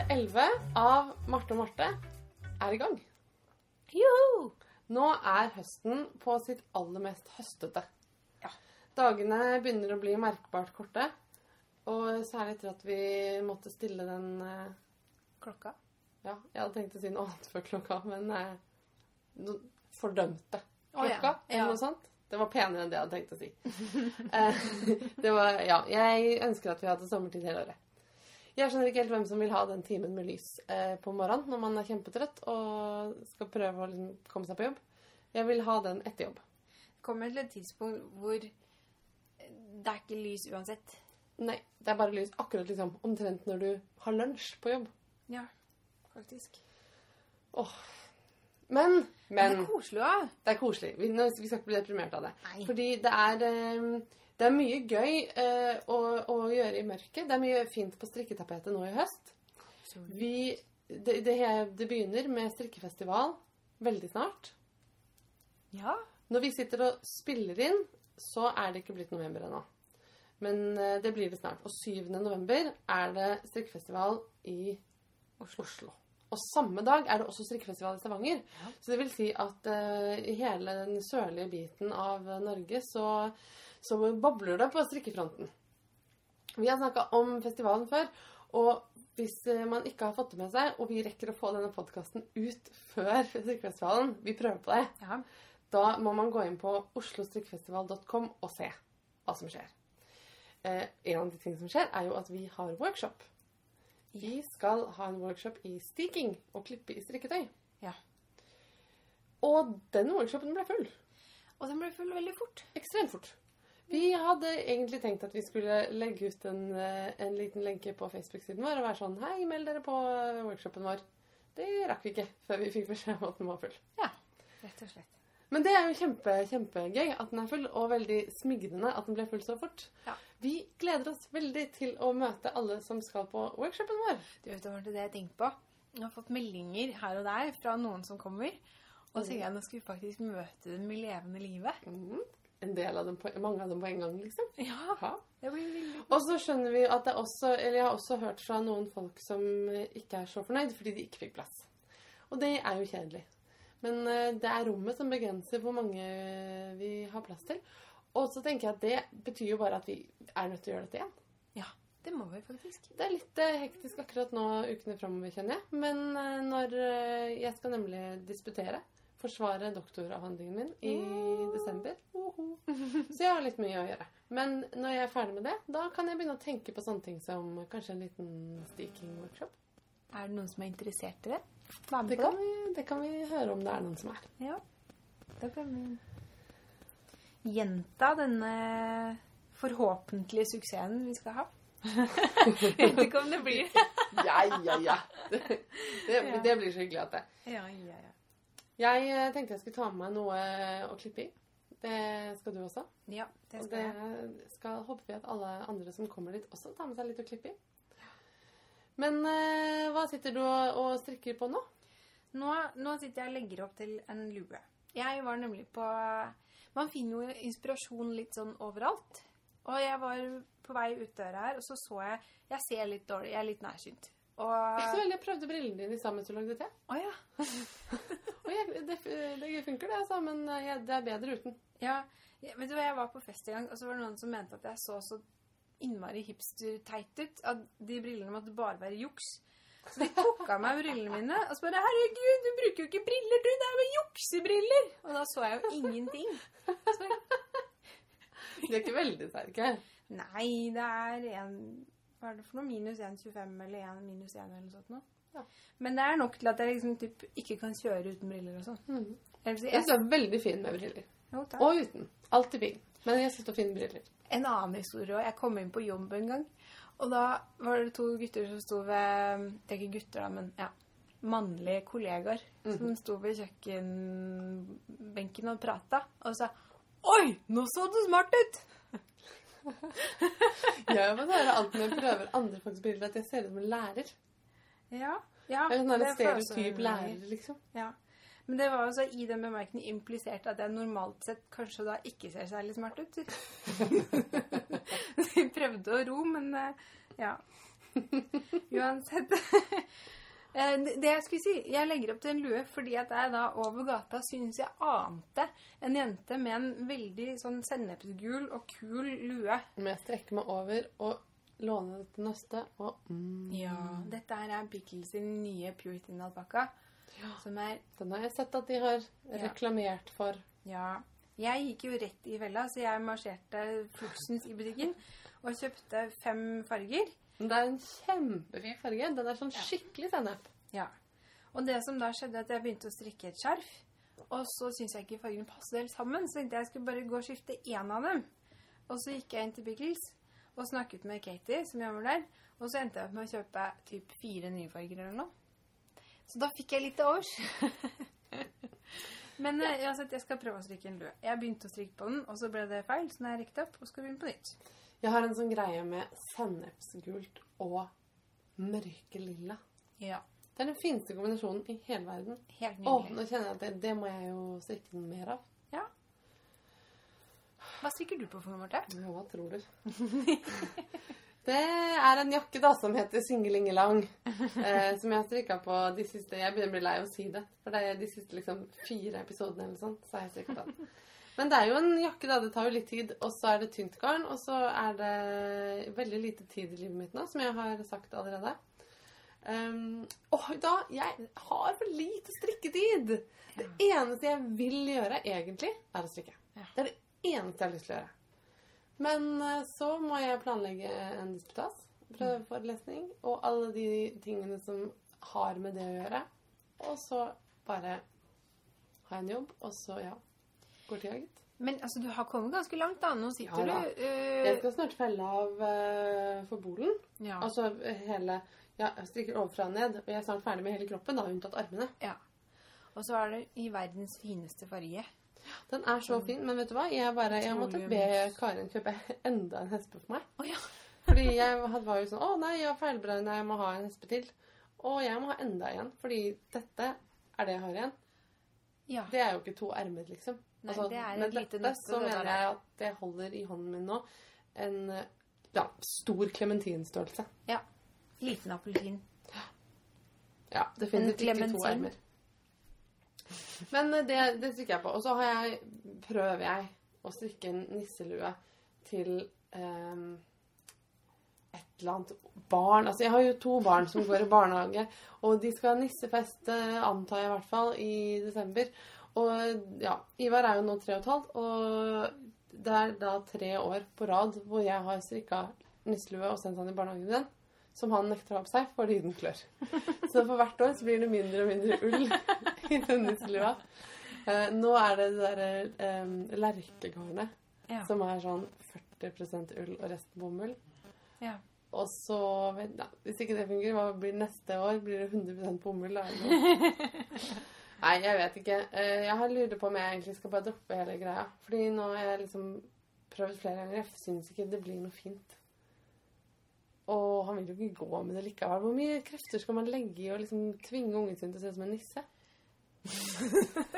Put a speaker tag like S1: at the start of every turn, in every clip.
S1: Episode 11 av Marte og Marte er i gang.
S2: Joho!
S1: Nå er høsten på sitt aller mest høstete.
S2: Ja.
S1: Dagene begynner å bli merkbart korte. Og særlig etter at vi måtte stille den eh,
S2: Klokka.
S1: Ja, jeg hadde tenkt å si noe annet før klokka, men eh, no- fordømte
S2: Å, ja.
S1: klokka, eller
S2: Ja.
S1: noe sånt. Det var penere enn det jeg hadde tenkt å si. Eh, det var, ja, jeg ønsker at vi hadde sommertid hele året. Jeg skjønner ikke helt hvem som vil ha den timen med lys eh, på morgenen når man er kjempetrøtt og skal prøve å liksom, komme seg på jobb. Jeg vil ha den etter jobb.
S2: Det kommer til et tidspunkt hvor det er ikke lys uansett.
S1: Nei, det er bare lys akkurat liksom omtrent når du har lunsj på jobb.
S2: Ja, faktisk.
S1: Men,
S2: Men
S1: men
S2: det er koselig òg.
S1: Det er koselig. Vi, vi skal ikke bli deprimert av det.
S2: Nei.
S1: Fordi det er, eh, det er mye gøy eh, å, å gjøre i mørket. Det er mye fint på strikketapetet nå i høst. Vi, det, det, det begynner med strikkefestival veldig snart.
S2: Ja.
S1: Når vi sitter og spiller inn, så er det ikke blitt november ennå. Men eh, det blir det snart. Og 7. november er det strikkefestival i Oslo. Og samme dag er det også strikkefestival i Stavanger.
S2: Ja.
S1: Så det vil si at eh, i hele den sørlige biten av Norge så, så bobler det på strikkefronten. Vi har snakka om festivalen før, og hvis eh, man ikke har fått det med seg, og vi rekker å få denne podkasten ut før strikkefestivalen, vi prøver på det,
S2: ja.
S1: da må man gå inn på oslostrikkefestival.com og se hva som skjer. Eh, en av de tingene som skjer, er jo at vi har workshop. Vi skal ha en workshop i stiking og klippe i strikketøy.
S2: Ja.
S1: Og den workshopen ble full.
S2: Og den ble full veldig fort.
S1: Ekstremt fort. Vi hadde egentlig tenkt at vi skulle legge ut en, eh, en liten lenke på Facebook-siden vår og være sånn Hei, meld dere på workshopen vår. Det rakk vi ikke før vi fikk beskjed om at den var full.
S2: Ja, rett og slett.
S1: Men det er jo kjempe, kjempegøy at den er full, og veldig smigrende at den ble full så fort.
S2: Ja.
S1: Vi gleder oss veldig til å møte alle som skal på workshopen vår.
S2: Du vet hva det jeg tenkte på? Jeg har fått meldinger her og der fra noen som kommer. Og så tenker jeg nå skal vi faktisk møte dem i levende livet.
S1: Mhm. En del av dem på, mange av dem på en gang, liksom.
S2: Ja,
S1: Ja.
S2: det blir veldig
S1: Og så skjønner vi at det også Eller jeg har også hørt fra noen folk som eh, ikke er så fornøyd fordi de ikke fikk plass. Og det er jo kjedelig. Men eh, det er rommet som begrenser hvor mange vi har plass til. Og så tenker jeg at det betyr jo bare at vi er nødt til å gjøre dette igjen.
S2: Ja, det må vi faktisk.
S1: Det er litt eh, hektisk akkurat nå ukene framover, kjenner jeg. Men eh, når eh, jeg skal nemlig disputere, forsvare doktoravhandlingen min i desember Woho. Så jeg har litt mye å gjøre. Men når jeg er ferdig med det, da kan jeg begynne å tenke på sånne ting som kanskje en liten steaking-workshop.
S2: Er det noen som er interessert i det? Vær med
S1: Det
S2: på
S1: kan, vi, det kan vi høre om det er noen som er.
S2: Ja, da kan vi gjenta denne forhåpentlige suksessen vi skal ha. Jeg vet ikke om det blir.
S1: Ja, ja, ja. Det, det, det blir så hyggelig at det.
S2: Ja, ja, ja.
S1: Jeg eh, tenkte jeg skulle ta med meg noe å klippe i. Det skal du også.
S2: Ja, det skal Og
S1: det
S2: jeg.
S1: skal håper vi at alle andre som kommer dit, også tar med seg litt å klippe i. Men eh, hva sitter du og strikker på nå?
S2: Nå, nå sitter jeg og legger opp til en lue. Jeg var nemlig på Man finner jo inspirasjon litt sånn overalt. Og jeg var på vei ut døra her, og så så jeg Jeg ser litt dårlig, jeg er litt nærsynt. Og
S1: Ikke så veldig. Jeg prøvde brillene dine sammen mens du lagde te.
S2: Oh, ja.
S1: Og jeg, det, det funker, det, altså, men eh, jeg, det er bedre uten.
S2: Ja, ja, vet du hva, jeg var på fest en gang, og så var det noen som mente at jeg så så innmari hipster-teit ut. At de brillene måtte bare være juks. Så de tok av meg brillene mine, og så bare 'Herregud, du bruker jo ikke briller, du! Det er jo juksebriller!' Og da så jeg jo ingenting. Så
S1: De er ikke veldig sterke.
S2: Nei, det er en Hva er det for noe? Minus 1,25 eller 1 minus 1 eller noe sånt noe.
S1: Ja.
S2: Men det er nok til at jeg liksom typ ikke kan kjøre uten briller og sånn.
S1: Mm.
S2: Jeg
S1: syns du er veldig fin med briller.
S2: jo, takk.
S1: Og uten. Alltid fin. Men jeg syns du fin med briller.
S2: En annen historie òg. Jeg kom inn på jobb en gang. Og da var det to gutter som sto ved Det er ikke gutter, da, men ja, mannlige kollegaer som sto ved kjøkkenbenken og prata og sa Oi, nå så du smart ut!
S1: Jeg har fått høre alt når jeg prøver andre folks briller, at jeg ser ut som en lærer.
S2: Ja. ja
S1: Jeg er sånn
S2: jeg også
S1: stereotyp lærer, liksom.
S2: Ja. Men det var også i den bemerkningen implisert at jeg normalt sett kanskje da ikke ser særlig smart ut. Så jeg prøvde å ro, men eh, ja. Uansett. Eh, det jeg skulle si, jeg legger opp til en lue fordi at jeg da over gata syns jeg ante en jente med en veldig sånn sennepsgul og kul lue.
S1: Men jeg strekker meg over og låner det til neste og mm,
S2: Ja, dette her er Pickles sin nye Puritan-alpakka. Som er
S1: Den har jeg sett at de har
S2: Ja.
S1: reklamert for.
S2: Ja. Jeg gikk jo rett i fella, så jeg marsjerte fluksens i butikken og kjøpte fem farger.
S1: Men det er en kjempefin farge. Den er sånn skikkelig sennep.
S2: Ja. Og det som da skjedde, at jeg begynte å strikke et skjerf. Og så syntes jeg ikke fargene passet helt sammen, så tenkte jeg jeg skulle bare gå og skifte én av dem. Og så gikk jeg inn til Pickles og snakket med Katie, som jobber der. Og så endte jeg opp med å kjøpe typ fire nye farger eller noe. Så da fikk jeg litt til overs. Men eh, uansett, jeg skal prøve å strikke en lue. Jeg begynte å strikke på den, og så ble det feil, så nå har jeg rikket opp og skal begynne på nytt.
S1: Jeg har en sånn greie med sennepsgult og mørke lilla.
S2: Ja.
S1: Det er den fineste kombinasjonen i hele verden.
S2: Helt
S1: Å,
S2: nydelig.
S1: nå kjenner jeg at det, det må jeg jo strikke noe mer av. Ja.
S2: Hva strikker du på for noe, Marte?
S1: Ja, hva tror du? Det er en jakke da som heter Singelingelang. Eh, som jeg har strikka på de siste Jeg begynner å bli lei av å si det. For det er de siste liksom fire episodene eller sånt, så har jeg strikka den. Men det er jo en jakke, da. Det tar jo litt tid. Og så er det tynt garn. Og så er det veldig lite tid i livet mitt nå, som jeg har sagt allerede. Um, og da Jeg har for lite strikketid! Det eneste jeg vil gjøre, egentlig, er å strikke. Det er det eneste jeg har lyst til å gjøre. Men eh, så må jeg planlegge en disputas, prøveforelesning og alle de tingene som har med det å gjøre. Og så bare ha en jobb, og så, ja Går tida, gitt.
S2: Men altså, du har kommet ganske langt, da. Nå sitter
S1: Ja,
S2: du øh,
S1: Jeg skal snart felle av uh, for bolen.
S2: ja.
S1: Altså hele ja, Jeg strikker ovenfra og ned, og jeg er snart ferdig med hele kroppen, da, unntatt armene.
S2: Og så er det i verdens fineste farge.
S1: Den er så fin, men vet du hva? Jeg, bare, jeg måtte be. Karin kjøpe enda en hespe for meg.
S2: Oh, ja.
S1: Fordi jeg var jo sånn Å nei, jeg har feilberegna, jeg må ha en hespe til. Og jeg må ha enda en, fordi dette er det jeg har igjen.
S2: ja.
S1: Det er jo ikke to ermer, liksom.
S2: Nei, det er et lite nøste,
S1: så mener jeg at jeg holder i hånden min nå en ja, stor klementinstørrelse. Ja.
S2: Liten appelsin.
S1: Ja, definitivt ikke to ermer. Men eh, det, det strikker jeg på. Og så har jeg, prøver jeg å strikke en nisselue til eh, et eller annet barn. Altså, jeg har jo to barn som går i barnehage, og de skal ha nissefest, eh, antar jeg i hvert fall, i desember. Og ja, Ivar er jo nå tre og et halvt, og det er da tre år på rad hvor jeg har strikka nisselue og sendt han i barnehagen med den. Som han nekter å ha på seg fordi den klør. Så for hvert år så blir det mindre og mindre ull i den nisselua. Eh, nå er det det derre eh, lerkegarnet
S2: Ja.
S1: som er sånn 40% ull og resten bomull.
S2: Ja.
S1: Og så ja, Hvis ikke det fungerer, hva blir neste år? Blir det 100 bomull? Da? Nei, jeg vet ikke. Eh, Jeg har lurer på om jeg egentlig skal bare droppe hele greia. Fordi nå har jeg liksom prøvd flere ganger. Jeg syns ikke det blir noe fint. Og han vil jo ikke gå med det likevel. Hvor mye krefter skal man legge i å liksom tvinge ungen sin til å se ut som en nisse?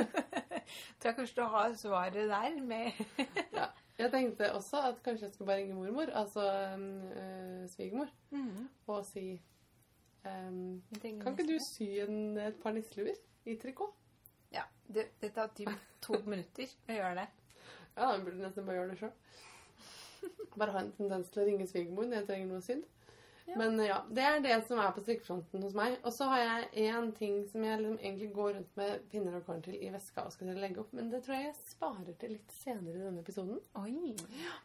S2: Tror jeg kanskje du har svaret der med
S1: Ja. Jeg tenkte også at kanskje jeg skulle bare ringe mormor, altså øh, svigermor,
S2: Mhm.
S1: og si
S2: um,
S1: Kan ikke du sy en, et par nisseluer i trikot?
S2: Ja. Det, det tar typ to minutter å gjøre det.
S1: Ja, da burde nesten bare gjøre det sjøl. Bare ha en tendens til å ringe svigermor når jeg trenger noe sydd.
S2: Ja.
S1: Men ja, det er det som er på strikkefronten hos meg. Og så har jeg én ting som jeg liksom egentlig går rundt med pinner og korn til i veska og skal legge opp, men det tror jeg jeg sparer til litt senere i denne episoden.
S2: Oi. Ja.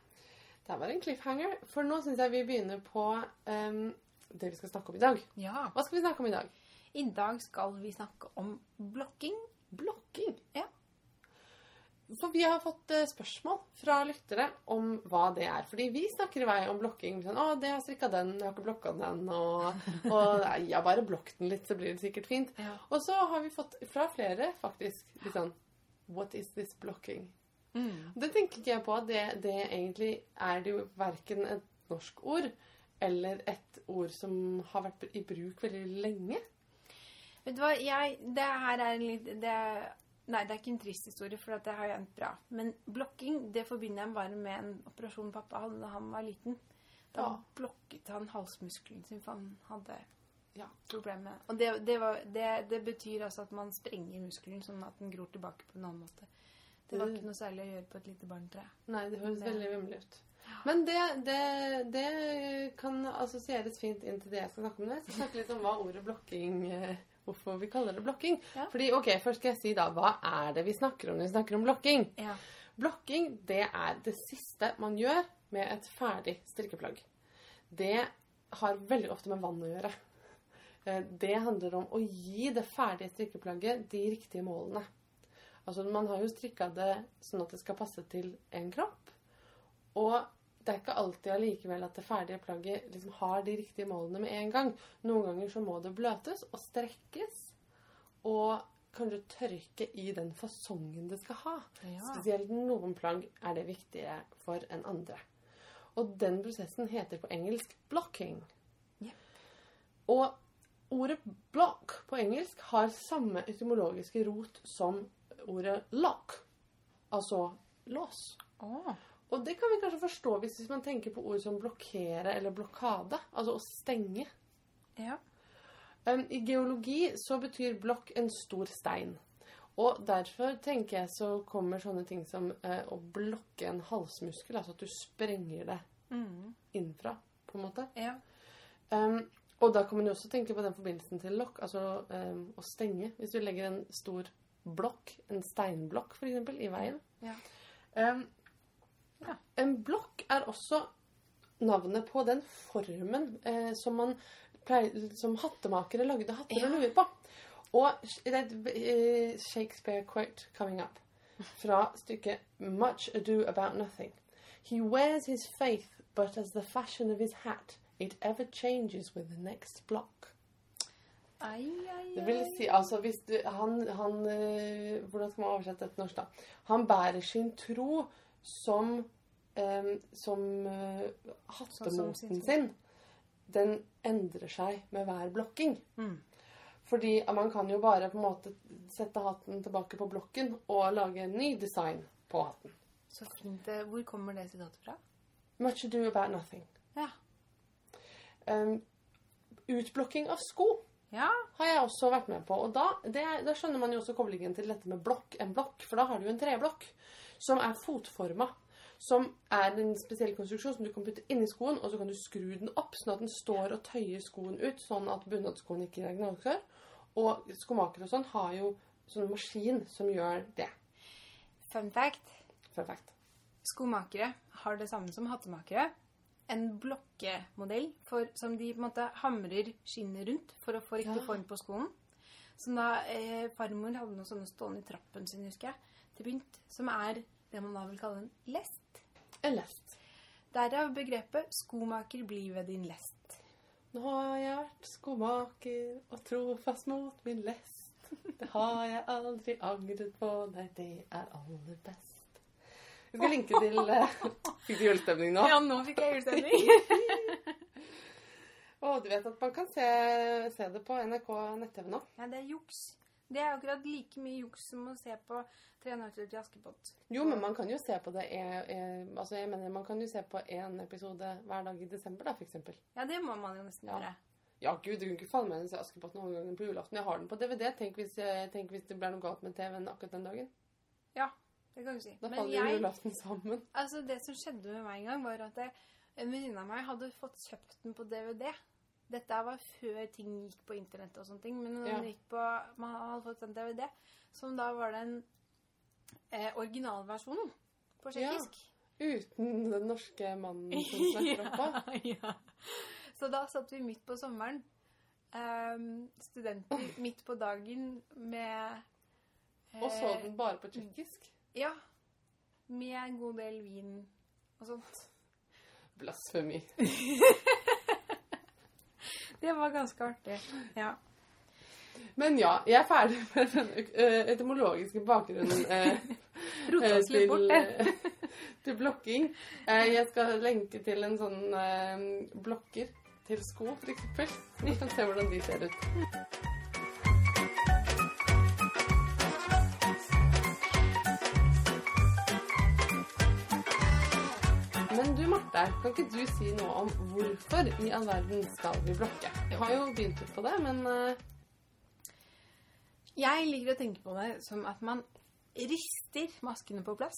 S1: Det var en cliffhanger, for nå syns jeg vi begynner på um, det vi skal snakke om i dag.
S2: Ja.
S1: Hva skal vi snakke om i dag?
S2: I dag skal vi snakke om blokking.
S1: Blokking.
S2: Ja.
S1: For vi har fått eh, spørsmål fra lyttere om hva det er. Fordi vi snakker i vei om blokking. Sånn, 'Å, det har strikka den, jeg har ikke blokka den.' Og, og nei, jeg bare blokk den litt, så blir det sikkert fint.
S2: Ja.
S1: Og så har vi fått fra flere faktisk litt sånn 'What is this blocking?'
S2: Mm.
S1: Det tenker ikke jeg på. Det, det egentlig er det jo verken et norsk ord eller et ord som har vært i bruk veldig lenge.
S2: Vet du hva, jeg Det her er en litt det, Nei, det er ikke en trist historie, for det har endt bra. Men blokking det forbinder jeg bare med en operasjon pappa hadde da han var liten. Da
S1: Ja.
S2: blokket han halsmuskelen sin, for han hadde
S1: Ja.
S2: problemer. Og det, det, var, det, det betyr altså at man sprenger muskelen, sånn at den gror tilbake på en annen måte. Det var ikke noe særlig å gjøre på et lite barntre.
S1: Nei, det høres
S2: Det-
S1: veldig vemmelig ut. Men det, det, det kan assosieres fint inn til det jeg skal snakke om. Jeg skal snakke litt om hva ordet blokking eh, Hvorfor vi kaller det blokking.
S2: Ja.
S1: Fordi, ok, Først skal jeg si da, hva er det vi snakker om når vi snakker om blokking?
S2: Ja.
S1: Blokking det er det siste man gjør med et ferdig strikkeplagg. Det har veldig ofte med vann å gjøre. Eh, Det handler om å gi det ferdige strikkeplagget de riktige målene. Altså Man har jo strikka det sånn at det skal passe til en kropp. Og det er ikke alltid allikevel at det ferdige plagget liksom har de riktige målene med en gang. Noen ganger så må det bløtes og strekkes. Og kanskje tørke i den fasongen det skal ha. Spesielt noen plagg er det viktigere for enn andre. Og den prosessen heter på engelsk blocking.
S2: Ja.
S1: Og ordet block på engelsk har samme etymologiske rot som ordet lock. Altså lås.
S2: Åh.
S1: Og det kan vi kanskje forstå hvis man tenker på ord som blokkere eller blokkade. Altså å stenge.
S2: Ja.
S1: Um, I geologi så betyr blokk en stor stein. Og derfor tenker jeg så kommer sånne ting som uh, å blokke en halsmuskel. Altså at du sprenger det
S2: Mm.
S1: innenfra, på en måte.
S2: Ja.
S1: Um, og da kan man jo også tenke på den forbindelsen til lokk, altså um, å stenge. Hvis du legger en stor blokk, en steinblokk f.eks., i veien.
S2: Ja.
S1: Um,
S2: Ja.
S1: En blokk er også navnet på den formen eh, som man pleier, som hattemakere lagde hatter
S2: Ja.
S1: og luer på. Og det er et eh, Shakespeare-quote coming up fra stykket 'Much Ado About Nothing'. He wears his faith, but as the fashion of his hat, it ever changes with the next block.
S2: Ai, ai,
S1: Det vil si, altså hvis du Han, han eh, Hvordan skal man oversette dette til norsk, da? Han bærer sin tro som eh, Som eh,
S2: Sånn som sin
S1: hattemoten sin. Den endrer seg med hver blokking.
S2: Mm.
S1: Fordi man kan jo bare på en måte sette hatten tilbake på blokken og lage en ny design på hatten.
S2: Så fint. eh, Hvor kommer det sitatet fra?
S1: Much ado about nothing.
S2: Ja.
S1: Um, utblokking av sko
S2: Ja.
S1: har jeg også vært med på. Og da, det, da skjønner man jo også koblingen til dette med blokk, en blokk. For da har du jo en treblokk som er fotforma. Som er en spesiell konstruksjon som du kan putte inni skoen, og så kan du skru den opp, sånn at den står og tøyer skoen ut, sånn at bunadskoen ikke regner gnagsår. Og skomakere og sånn har jo sånn maskin som gjør det.
S2: Fun fact.
S1: Fun fact.
S2: Skomakere har det samme som hattemakere. En blokkemodell for, som de på en måte hamrer skinnet rundt for å få riktig
S1: Ja.
S2: form på skoen. Så da eh, farmor hadde noen sånne stående i trappen sin, husker jeg, til pynt, som er det man da vil kalle en lest.
S1: En lest.
S2: Derav begrepet 'skomaker bli ved din lest'.
S1: Nå har jeg vært skomaker og trofast mot min lest. Det har jeg aldri angret på, nei, det er aller best. Vi skal linke til uh, Fikk du julestemning nå?
S2: Ja, nå fikk jeg julestemning.
S1: Og du vet at man kan se, se det på NRK nett-TV nå.
S2: ja, det er juks. Det er akkurat like mye juks som å se på 'Tre nøtter til Askepott'.
S1: Jo, men man kan jo se på det e- e- Altså, jeg mener, man kan jo se på én episode hver dag i desember, da, eksempel.
S2: Ja, det må man jo nesten
S1: Ja.
S2: gjøre.
S1: Ja, gud, du kunne ikke falle meg inn i Askepott noen gang på julaften. Jeg har den på DVD. Tenk hvis, tenk hvis det blir noe galt med TV-en akkurat den dagen.
S2: Ja, det kan du si.
S1: Da faller jo
S2: jeg,
S1: julaften sammen.
S2: altså det som skjedde med meg en gang, var at jeg, en venninne av meg hadde fått kjøpt den på DVD. Dette var før ting gikk på internett og sånne ting, men når
S1: Ja.
S2: gikk på, man hadde fått en DVD, som da var den eh, originalversjonen på
S1: Ja. Uten den norske mannen som snakker oppå.
S2: ja. Så da satt vi midt på sommeren, eh, studenter midt på dagen med
S1: Og så
S2: eh,
S1: den bare på tsjekkisk.
S2: Ja. Med en god del vin og sånt.
S1: Blasfemi.
S2: Det var ganske artig. Ja.
S1: Men ja, jeg er ferdig med den eh, etymologiske bakgrunnen eh, eh, til, eh, til blokking. Jeg skal lenke til en sånn blokker til sko, eksempel. Så du kan se hvordan de ser ut. Der. Kan ikke du si noe om hvorfor i all verden skal vi blokke? Jeg har jo begynt litt på det, men eh,
S2: Jeg liker å tenke på det som at man rister maskene på plass.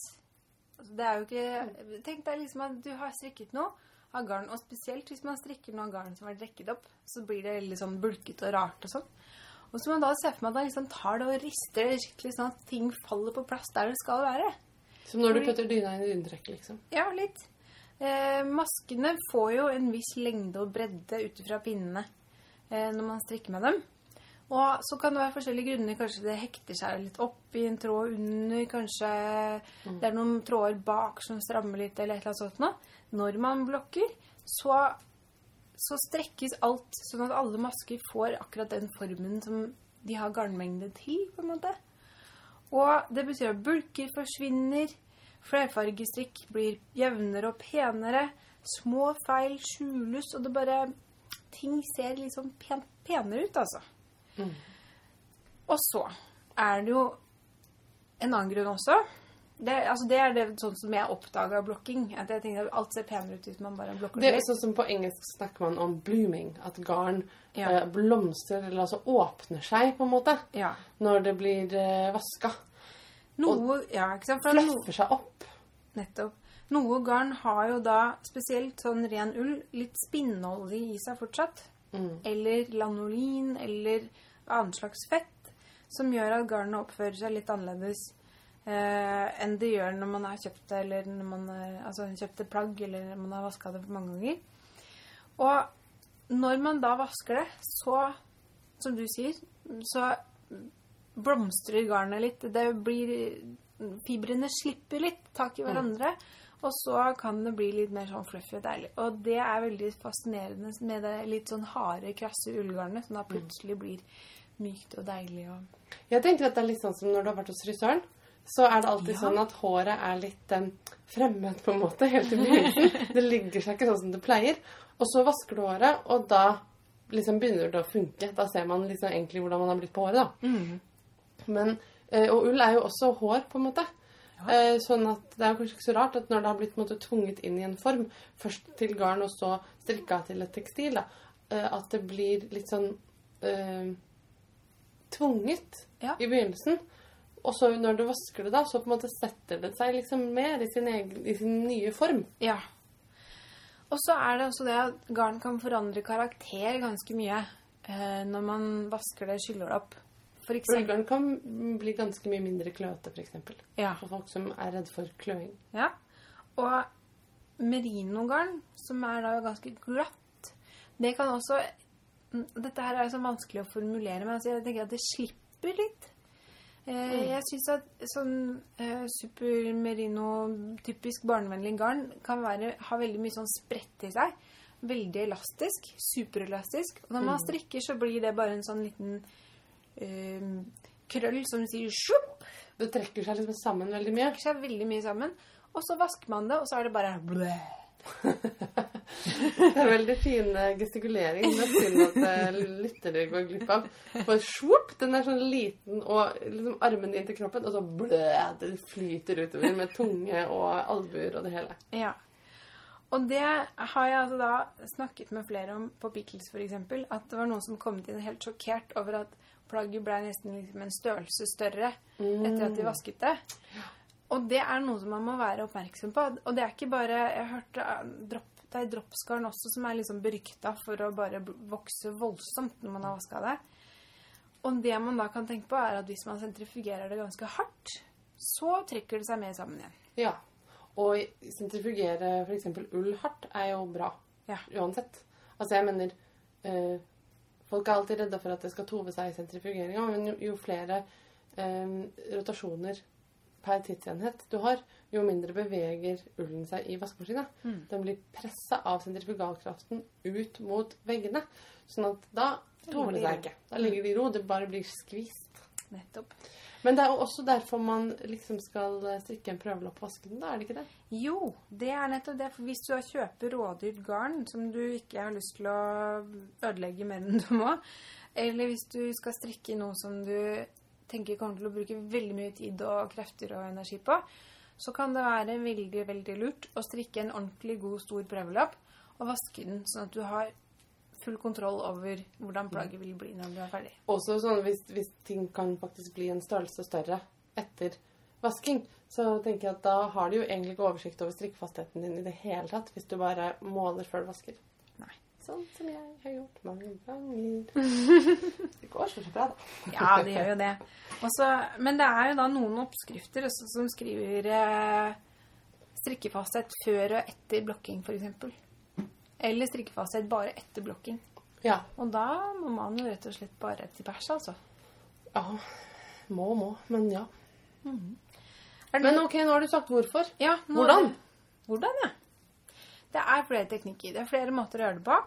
S2: Altså, det er jo ikke Tenk deg liksom at du har strikket noe av garn, og spesielt hvis man strikker noe av garn som er rekket opp, så blir det litt sånn bulkete og rart og sånn. Og så må man da se for meg at man liksom tar det og rister det skikkelig sånn at ting faller på plass der det skal være.
S1: som når du putter dyna inn i dynetrekket, liksom.
S2: Ja, litt. Eh, maskene får jo en viss lengde og bredde ut fra pinnene eh, når man strikker med dem. Og så kan det være forskjellige grunner. Kanskje det hekter seg litt opp i en tråd under. Kanskje det er noen tråder bak som strammer litt, eller et eller annet sånt noe. Når man blokker, så, så strekkes alt sånn at alle masker får akkurat den formen som de har garnmengde til, på en måte. Og det betyr at bulker forsvinner, flerfargestrikk blir jevnere og penere, små feil skjules, og det bare Ting ser liksom pen, penere ut, altså.
S1: Mm.
S2: Og så er det jo en annen grunn også. Det, altså det er det sånn som jeg oppdaga blokking. At jeg tenkte at alt ser penere ut hvis man bare blokker
S1: Det Det
S2: er
S1: sånn som På engelsk snakker man om blooming. At garn
S2: Ja.
S1: eh, blomstrer, eller altså åpner seg, på en måte,
S2: Ja.
S1: når det blir eh, vaska.
S2: Noe, ja, ikke sant?
S1: Fluffer seg opp.
S2: nettopp. Noe garn har jo da, spesielt sånn ren ull, litt spinnolje i seg fortsatt.
S1: Mm.
S2: Eller lanolin, eller annen slags fett, som gjør at garnet oppfører seg litt annerledes eh, enn det gjør når man har kjøpt det, eller når man eh, altså, kjøpt et plagg, eller når man har vaska det for mange ganger. Og når man da vasker det, så, som du sier, så blomstrer garnet litt. Det blir Fibrene slipper litt tak i hverandre. Og så kan det bli litt mer sånn fluffy og deilig. Og det er veldig fascinerende med det litt sånn harde, krasse ullgarnet, som da plutselig blir mykt og deilig og
S1: Jeg tenker at det er litt sånn som når du har vært hos frisøren. Så er det alltid
S2: Ja.
S1: sånn at håret er litt um, fremmed, på en måte, helt i begynnelsen. Det ligger seg ikke sånn som det pleier. Og så vasker du håret, og da liksom begynner det å funke. Da ser man liksom egentlig hvordan man har blitt på håret, da. Men, eh, og ull er jo også hår, på en måte. Eh, sånn at det er kanskje ikke så rart at når det har blitt måte, tvunget inn i en form, først til garn og så strikka til et tekstil, da, eh, at det blir litt sånn eh, tvunget
S2: Ja.
S1: i begynnelsen. Og så når du vasker det, da, så på en måte setter det seg liksom mer i sin, egen, i sin nye form.
S2: Ja. Og så er det også det at garn kan forandre karakter ganske mye eh, når man vasker det, skyller det opp. For eksempel
S1: Ullgarn kan bli ganske mye mindre kløete, f.eks.
S2: Ja.
S1: For folk som er redd for kløing.
S2: ja. Og merinogarn, som er da ganske glatt, det kan også Dette her er så vanskelig å formulere, men altså jeg tenker at det slipper litt. Eh, Jeg syns at sånn eh, super merino, typisk barnevennlig garn, kan være, ha veldig mye sånn spredt i seg. Veldig elastisk. Superelastisk. Og når man strikker, så blir det bare en sånn liten krøll som sier sjupp.
S1: Det trekker seg liksom sammen veldig mye.
S2: Trekker seg veldig mye sammen. Og så vasker man det, og så er det bare blø.
S1: Det er veldig fin eh, gestikulering. Det er synd at eh, lyttere går glipp av. For svopp, den er sånn liten, og liksom armen inntil kroppen, og så blø, det flyter utover med tunge og albuer og det hele.
S2: Ja. Og det har jeg altså da snakket med flere om på Pickles f.eks. At det var noen som kom inn helt sjokkert over at plagget ble nesten liksom en størrelse større etter at de vasket det. Og det er noe som man må være oppmerksom på. Og det er ikke bare Jeg hørte hørt dropp, det er droppsgarn også som er liksom berykta for å bare vokse voldsomt når man har vaska det. Og det man da kan tenke på, er at hvis man sentrifugerer det ganske hardt, så trekker det seg mer sammen igjen.
S1: Ja. Og sentrifugere f.eks. ull hardt er jo bra.
S2: Ja.
S1: Uansett. Altså, jeg mener eh, Folk er alltid redde for at det skal tove seg i sentrifugeringa, men jo, jo flere eh, rotasjoner per tidsenhet du har, jo mindre beveger ullen seg i vaskemaskina.
S2: Mm.
S1: Den blir pressa av sentrifugalkraften ut mot veggene. Sånn at da tover det seg ikke. Da ligger de i ro. Det bare blir skvist.
S2: Nettopp.
S1: Men det er også derfor man liksom skal strikke en prøvelopp på vasken. Da er det ikke det?
S2: Jo, det er nettopp det. For hvis du kjøper rådyrt garn som du ikke har lyst til å ødelegge mer enn du må, eller hvis du skal strikke noe som du tenker kommer til å bruke veldig mye tid og krefter og energi på, så kan det være veldig, veldig lurt å strikke en ordentlig god, stor prøvelapp og vaske den, sånn at du har full kontroll over hvordan plagget vil bli når du er ferdig.
S1: Også sånn hvis, hvis ting kan faktisk bli en størrelse større etter vasking, så tenker jeg at da har du jo egentlig ikke oversikt over strikkfastheten din i det hele tatt, hvis du bare måler før du vasker.
S2: Nei.
S1: Sånn som jeg har gjort mange ganger. Det går så bra, da.
S2: Ja, det gjør jo det. Også, men det er jo da noen oppskrifter også, som skriver eh, strikkefasthet før og etter blokking, f.eks. Eller strikkefasthet bare etter blokking.
S1: Ja.
S2: Og da må man jo rett og slett bare til pers, altså.
S1: ja. Må, må. Men ja.
S2: Er det
S1: Men OK, nå har du sagt hvorfor.
S2: Ja, nå-
S1: Hvordan?
S2: Hvordan, ja. Det er flere teknikker. Det er flere måter å gjøre det på.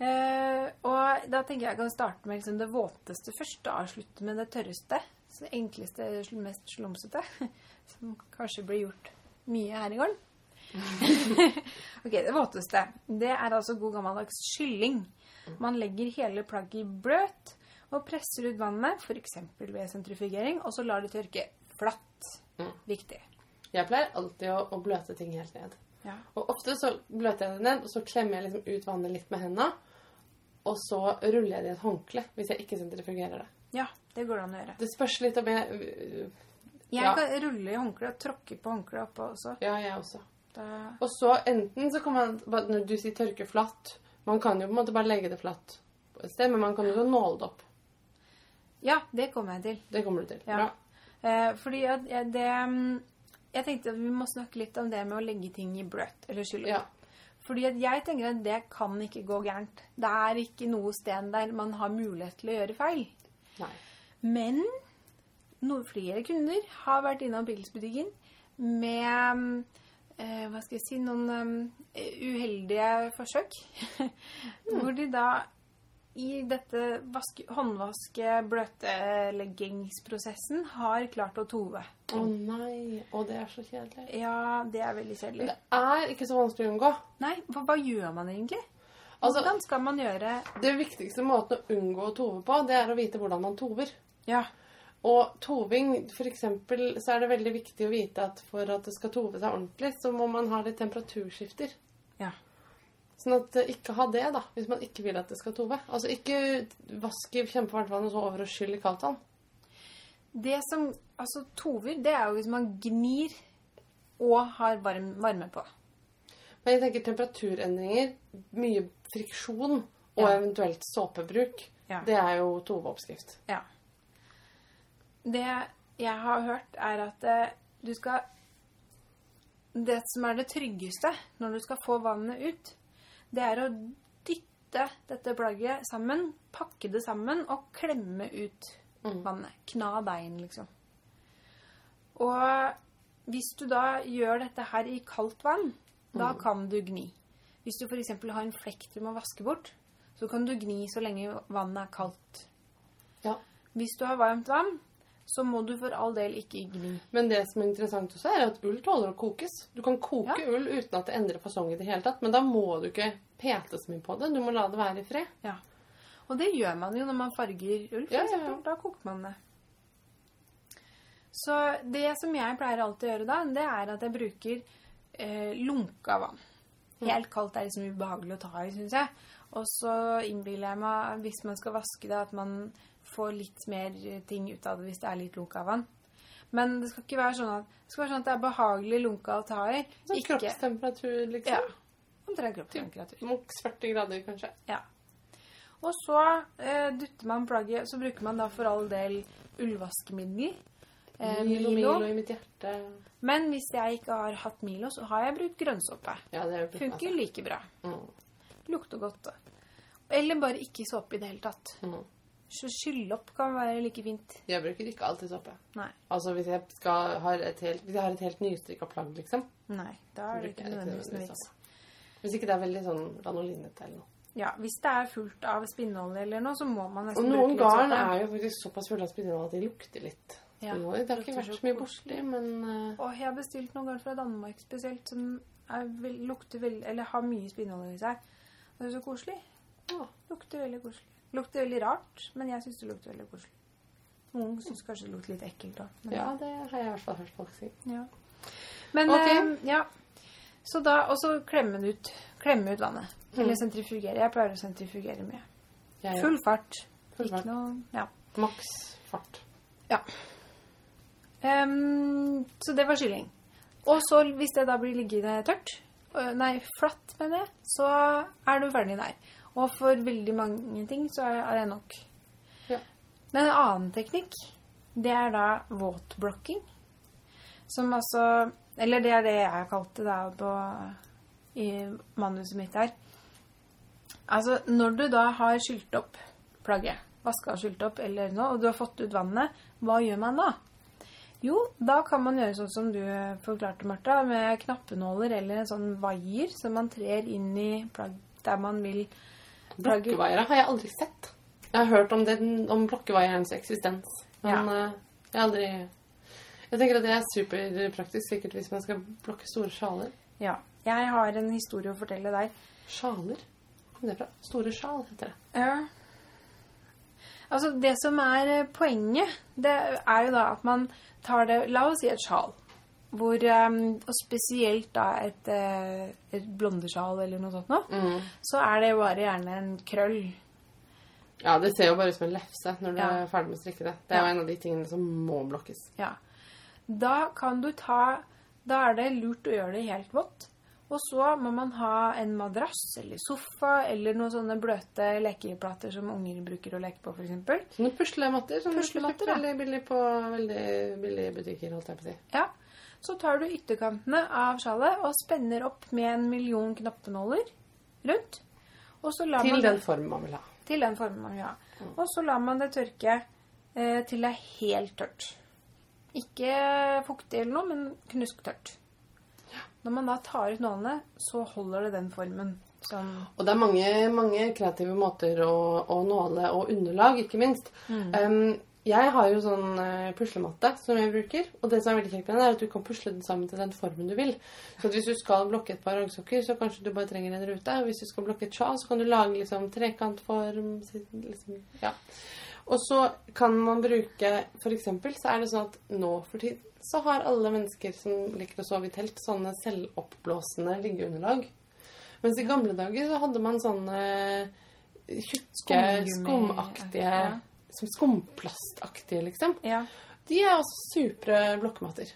S2: Eh, og da tenker jeg jeg kan starte med liksom det våteste først, og avslutte med det tørreste. Så det enkleste, mest slumsete. Som kanskje blir gjort mye her i gården. ok, det våteste. Det er altså god gammeldags skylling. Man legger hele plagget i bløt og presser ut vannet, f.eks. ved sentrifugering, og så lar det tørke flatt.
S1: Mm.
S2: Viktig.
S1: Jeg pleier alltid å, å bløte ting helt ned.
S2: Ja.
S1: Og ofte så bløter jeg det ned, og så klemmer jeg liksom ut vannet litt med hendene. Og så ruller jeg det i et håndkle hvis jeg ikke sentrifugerer det.
S2: ja, det går det an å gjøre.
S1: Det spørs litt om jeg
S2: Jeg
S1: Ja.
S2: kan rulle i håndkleet og tråkke på håndkleet oppå også.
S1: Ja, jeg også.
S2: Da,
S1: Og så enten så kan man Når du sier tørke flatt Man kan jo på en måte bare legge det flatt på et sted, men man kan jo nåle det opp.
S2: ja, det kommer jeg til.
S1: Det kommer du til.
S2: Ja.
S1: Bra.
S2: Eh, fordi at det Jeg tenkte at vi må snakke litt om det med å legge ting i bløt, eller skylle.
S1: Ja.
S2: Fordi at jeg tenker at det kan ikke gå gærent. Det er ikke noe sted der man har mulighet til å gjøre feil.
S1: Nei.
S2: Men noen flere kunder har vært innom Pils-butikken med eh, hva skal jeg si noen um, uheldige forsøk. Hvor de da i dette vaske, håndvaske bløtleggingsprosessen har klart å tove.
S1: Å nei. og det er så kjedelig.
S2: Ja, det er veldig kjedelig.
S1: det er ikke så vanskelig å unngå.
S2: Nei, for hva gjør man egentlig?
S1: Altså,
S2: Hvordan skal man gjøre
S1: det viktigste måten å unngå å tove på, det er å vite hvordan man tover.
S2: Ja.
S1: Og toving, for eksempel, så er det veldig viktig å vite at for at det skal tove seg ordentlig, så må man ha litt temperaturskifter.
S2: Ja.
S1: Sånn at eh, ikke ha det, da, hvis man ikke vil at det skal tove. Altså ikke vask i kjempevarmt vann og så over og skyll i kaldt vann.
S2: Det som altså tover, det er jo hvis man gnir og har varm, varme på.
S1: Men jeg tenker temperaturendringer, mye friksjon og
S2: Ja.
S1: eventuelt såpebruk,
S2: Ja.
S1: det er jo toveoppskrift.
S2: Ja. Det jeg har hørt, er at eh, du skal Det som er det tryggeste når du skal få vannet ut, det er å dytte dette plagget sammen, pakke det sammen og klemme ut
S1: Mm.
S2: vannet. Kna deigen, liksom. Og hvis du da gjør dette her i kaldt vann, da kan du gni. Hvis du f.eks. har en flekk du må vaske bort, så kan du gni så lenge vannet er kaldt.
S1: Ja.
S2: Hvis du har varmt vann, så må du for all del ikke gni.
S1: Men det som er interessant også, er at ull tåler å kokes. Du kan koke
S2: Ja.
S1: ull uten at det endrer fasong i det hele tatt, men da må du ikke pete så mye på det. Du må la det være i fred.
S2: Ja. Og det gjør man jo når man farger ull, for
S1: Ja,
S2: eksempel. Da koker man det. Så det som jeg pleier alltid å gjøre da, det er at jeg bruker eh, lunka vann. Helt kaldt er liksom ubehagelig å ta i, syns jeg. Og så innbiller jeg meg, hvis man skal vaske det, at man får litt mer ting ut av det hvis det er litt lunka vann. Men det skal ikke være sånn at det være sånn at det er behagelig lunka å ta i.
S1: Sånn
S2: Ikke
S1: kroppstemperatur,
S2: ja,
S1: liksom.
S2: omtrent kroppstemperatur.
S1: Mot 40 grader, kanskje.
S2: Ja. Og så eh, dutter man plagget, så bruker man da for all del ullvaskemiddel. Eh,
S1: Milo,
S2: Milo.
S1: Milo i mitt hjerte.
S2: Men hvis jeg ikke har hatt Milo, så har jeg brukt grønnsåpe.
S1: Ja, er
S2: Funker like bra.
S1: Mm.
S2: Lukter godt. Eller bare ikke såpe i det hele tatt.
S1: Mm.
S2: Så skylle opp kan være like fint.
S1: Jeg bruker ikke alltid såpe.
S2: Nei.
S1: Altså hvis jeg, skal, har et helt, hvis jeg har et helt nystrikka plagg, liksom.
S2: Nei, da er det ikke nødvendigvis noe vits.
S1: Hvis ikke det er veldig sånn ranolinete eller noe.
S2: Ja, hvis det er fullt av spinnolje eller noe, så må man
S1: Og
S2: nesten
S1: noen
S2: bruke litt
S1: garn er jo faktisk såpass fulle av spinneolje at de lukter litt.
S2: Ja,
S1: det har ikke vært
S2: så
S1: mye borti, men eh,
S2: Og jeg har bestilt noen garn fra Danmark spesielt som er lukter veldig, eller har mye spinnolje i seg. Det er så koselig.
S1: Ja.
S2: Lukter veldig koselig. Lukter veldig rart, men jeg syns det lukter veldig koselig. Noen syns kanskje det lukter litt ekkelt òg.
S1: ja, det har jeg i hvert fall hørt folk si.
S2: Ja. Men
S1: okay.
S2: eh, ja. Så da Og så klemme ut. Klemme ut vannet.
S1: Mm.
S2: Eller sentrifugere. Jeg pleier å sentrifugere mye.
S1: Ja, ja.
S2: Full fart.
S1: full
S2: Ikke
S1: fart.
S2: noe Ja.
S1: Maks fart.
S2: Ehm, så det var kylling. Og så, hvis det da blir liggende tørt, nei, flatt, mener jeg, så er du ferdig der. Og for veldig mange ting så er er det nok.
S1: Ja.
S2: Men en annen teknikk, det er da våtblokking. Som altså Eller det er det jeg kalte det på, i manuset mitt her. Altså, når du da har skylt opp plagget, vaska og skylt opp, eller noe, og du har fått ut vannet, hva gjør man da? Jo, da kan man gjøre sånn som du forklarte, Martha, med knappenåler eller en sånn vaier som man trer inn i plagg der man vil plagget.
S1: Blokkevaiere har jeg aldri sett. Jeg har hørt om, den, om blokkevaierens eksistens. Men eh, jeg har aldri Jeg tenker at det er superpraktisk sikkert hvis man skal blokke store sjaler.
S2: Ja. Jeg har en historie å fortelle deg.
S1: Sjaler? Hvor kom det fra? Store sjal, heter det.
S2: Ja. Altså, det som er eh, poenget, det er jo da at man tar det La oss si et sjal. Hvor, eh, og spesielt da et, eh, et blondesjal eller noe sånt noe, så er det bare gjerne en krøll.
S1: Ja, det ser jo bare ut som en lefse når du
S2: Ja.
S1: er ferdig med å strikke det. Det er
S2: Ja.
S1: jo en av de tingene som må blokkes.
S2: Ja. Da kan du ta Da er det lurt å gjøre det helt vått. Og så må man ha en madrass eller sofa eller noen sånne bløte lekeplater som unger bruker å leke på, f.eks.
S1: Sånne puslematter som
S2: Puslematter,
S1: veldig billig på veldig billige butikker, holdt jeg på å si.
S2: Ja. Så tar du ytterkantene av sjalet og spenner opp med en million knappenåler rundt.
S1: Til
S2: man
S1: den formen man vil ha.
S2: til den formen man vil ha. Og så lar man det tørke eh, til det er helt tørt. Ikke fuktig eller noe, men knusktørt. Når man da tar ut nålene, så holder det den formen som
S1: Og det er mange, mange kreative måter å, å nåle og underlag, ikke minst. Um, jeg har jo sånn eh, puslematte som jeg bruker, og det som er veldig kjekt med den, er at du kan pusle den sammen til den formen du vil. Så hvis du skal blokke et par raggsokker, så kanskje du bare trenger en rute. Og hvis du skal blokke et sjal, så kan du lage liksom trekantform. Liksom, ja. Og så kan man bruke For eksempel så er det sånn at nå for tiden så har alle mennesker som liker å sove i telt, sånne selvoppblåsende liggeunderlag. Mens i gamle dager så hadde man sånne tjukke, skumaktige
S2: Ja.
S1: Som skumplastaktige, liksom.
S2: Ja.
S1: De er også supre blokkmater.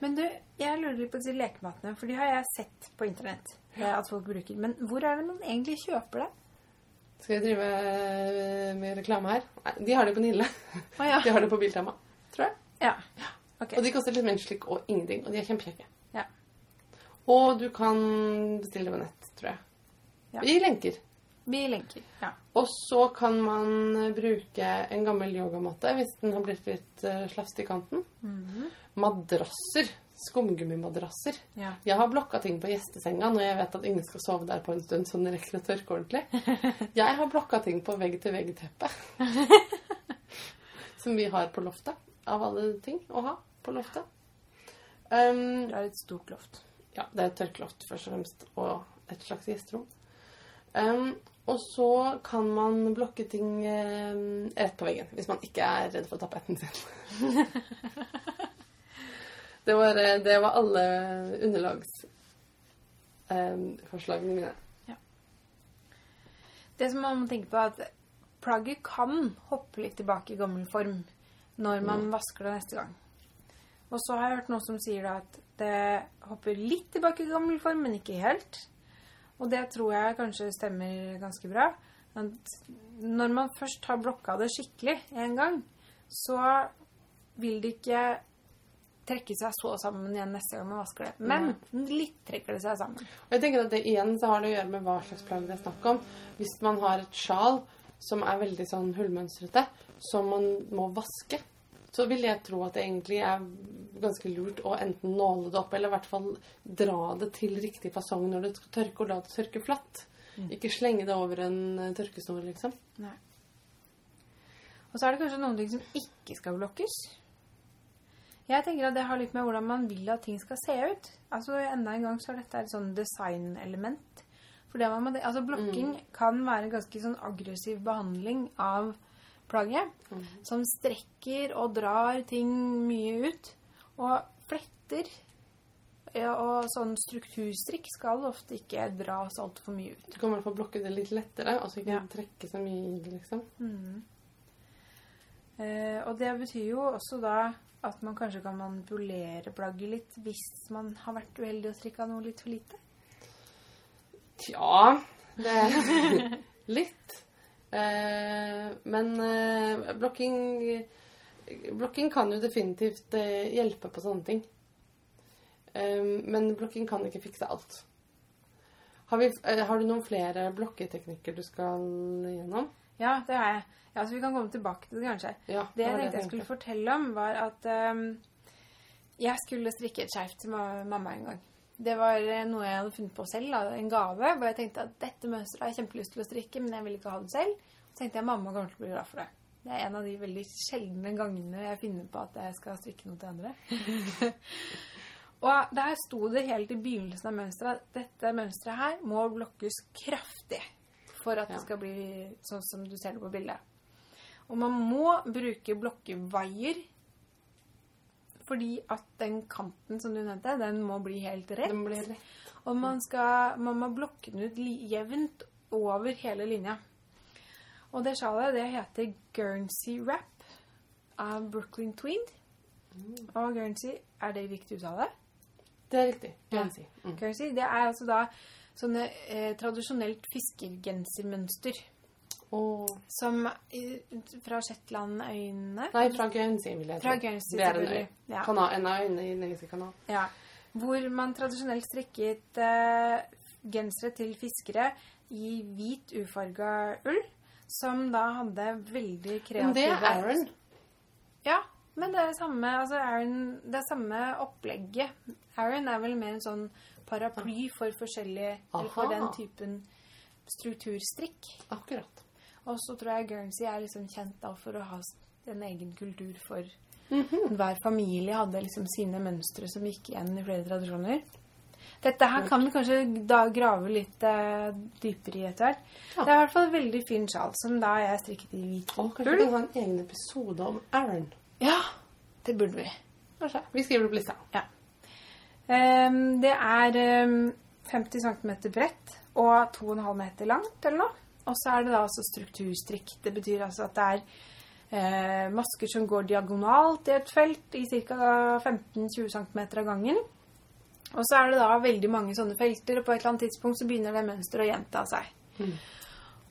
S2: Men du, jeg lurer litt på disse lekematene, for de har jeg sett på internett eh, at folk bruker. Men hvor er det man egentlig kjøper det?
S1: Skal jeg drive eh, med reklame her? Nei, de har det på Nille.
S2: Ah, ja.
S1: De har det på Biltema, tror jeg.
S2: ja. Ok.
S1: Og de koster litt menneskelik og ingenting. Og de er kjempekjekke.
S2: Ja.
S1: Og du kan bestille det på nett, tror jeg.
S2: Ja.
S1: I lenker.
S2: Vi lenker. Ja.
S1: Og så kan man bruke en gammel yogamatte hvis den har blitt litt slafst i kanten.
S2: Mhm.
S1: Madrasser. Skumgummimadrasser.
S2: ja.
S1: Jeg har blokka ting på gjestesenga når jeg vet at ingen skal sove der på en stund, så den rekker å tørke ordentlig. Jeg har blokka ting på vegg-til-vegg-teppe. Som vi har på loftet. Av alle ting å ha på loftet. Um,
S2: Det er et stort loft.
S1: ja, det er et tørkeloft først og fremst, og et slags gjesterom. Um, og så kan man blokke ting um, rett på veggen, hvis man ikke er redd for å tappe etten sin. det, var, eh, det var alle underlagsforslagene mine.
S2: Det som man må tenke på, er at plagget kan hoppe litt tilbake i gammel form når man vasker det neste gang. Og så har jeg hørt noen som sier da at det hopper litt tilbake i gammel form, men ikke helt. Og det tror jeg kanskje stemmer ganske bra. Når man først har blokka det skikkelig en gang, så vil det ikke trekke seg så sammen igjen neste gang man vasker det. Men litt trekker det seg sammen.
S1: Og jeg tenker at det igjen så har det å gjøre med hva slags plagg det er snakk om. Hvis man har et sjal som er veldig sånn hullmønstrete, som man må vaske, så vil jeg tro at det egentlig er ganske lurt å enten nåle det opp, eller i hvert fall dra det til riktig fasong når det skal tørke, og la det tørke flatt. Ikke slenge det over en eh, tørkesnor, liksom.
S2: Nei. Og så er det kanskje noen ting som ikke skal blokkes. Jeg tenker at det har litt med hvordan man vil at ting skal se ut. Altså Enda en gang så er dette et sånn designelement. For det man altså Blokking kan være en ganske sånn aggressiv behandling av plagget. Som strekker og drar ting mye ut. Og fletter Ja, og sånn strukturstrikk skal ofte ikke dras altfor mye ut.
S1: Du kan i hvert fall blokke det litt lettere, og så ikke
S2: Ja.
S1: trekke så mye i det, liksom.
S2: Eh, og det betyr jo også da at man kanskje kan manipulere plagget litt hvis man har vært uheldig og strikka noe litt for lite.
S1: Tja Det er litt. Eh, men eh, blokking Blokking kan jo definitivt eh, hjelpe på sånne ting. Men blokking kan ikke fikse alt. Har, vi, har du noen flere blokketeknikker du skal gjennom?
S2: Ja, det har jeg. Ja, så vi kan komme tilbake til det, kanskje.
S1: Ja,
S2: Det jeg tenkte jeg skulle fortelle om, var at um, jeg skulle strikke et skjerf til mamma en gang. Det var eh, noe jeg hadde funnet på selv, da, en gave, hvor jeg tenkte at dette mønsteret har jeg kjempelyst til å strikke, men jeg vil ikke ha det selv. Så tenkte jeg mamma kommer til å bli glad for det. Det er en av de veldig sjeldne gangene jeg finner på at jeg skal strikke noe til andre. Og der sto det helt i begynnelsen av mønsteret at dette mønsteret her må blokkes kraftig for at
S1: Ja.
S2: det skal bli sånn som du ser det på bildet. Og man må bruke blokkevaier fordi at den kanten som du nevnte, den må bli helt rett.
S1: Den blir rett.
S2: Og man, skal, man må blokke den ut jevnt over hele linja. Og det sjalet det heter Guernsey Wrap av Brooklyn Tweed. Og Guernsey, er det riktig uttale?
S1: Det er riktig.
S2: Ja.
S1: Si. Mm.
S2: Guernsey, det er altså da sånne eh, tradisjonelt fiskergensermønster.
S1: Og
S2: Som fra Shetlandøyene.
S1: Nei, fra Guernsey, vil jeg
S2: Fra. Guernsey,
S1: Det er en øy.
S2: Ja.
S1: Kanal, En av øyene i den engelske kanal.
S2: Ja. Hvor man tradisjonelt strikket uh, gensere til fiskere i hvit ufarga ull. Som da hadde veldig kreative
S1: Men det er Aaron.
S2: Ja, men det er samme, altså Aaron, det er samme opplegget. Aaron er vel mer en sånn paraply for forskjellige Eller for den typen strukturstrikk.
S1: Akkurat.
S2: Og så tror jeg Guernsey er liksom kjent da for å ha en egen kultur for
S1: Mhm.
S2: Hver familie hadde liksom sine mønstre som gikk igjen i flere tradisjoner. Dette her kan vi kanskje da grave litt uh, dypere i etter hvert.
S1: Ja.
S2: Det er i hvert fall en veldig fin sjal, som da jeg strikket i hvit
S1: Og kanskje vi kan ha en egen episode om Aaron.
S2: Ja, det burde vi.
S1: Kanskje. Vi skriver det på lista.
S2: Ehm, det er um, 50 cm bredt og 2,5 meter langt eller noe. Og så er det da altså strukturstrikk. Det betyr altså at det er eh, masker som går diagonalt i et felt i ca. 15-20 cm av gangen. Og så er det da veldig mange sånne felter, og på et eller annet tidspunkt så begynner det mønsteret å gjenta seg.
S1: Mm.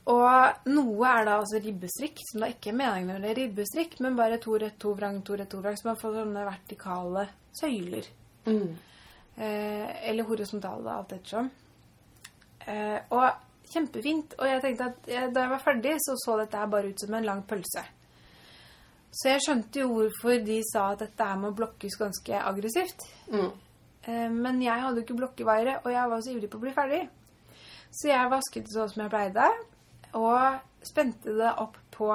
S2: Og noe er da altså ribbestrikk, som da ikke er meningen når det er ribbestrikk, men bare to rett, to vrang, to rett, to vrang, så man får sånne vertikale søyler.
S1: Mm.
S2: Eh, eller horisontale, alt ettersom. Eh, og kjempefint. Og jeg tenkte at da jeg var ferdig, så så dette her bare ut som en lang pølse. Så jeg skjønte jo hvorfor de sa at dette her må blokkes ganske aggressivt.
S1: Mm.
S2: Eh, men jeg hadde jo ikke blokkevaiere, og jeg var så ivrig på å bli ferdig. Så jeg vasket det sånn som jeg pleide, og spente det opp på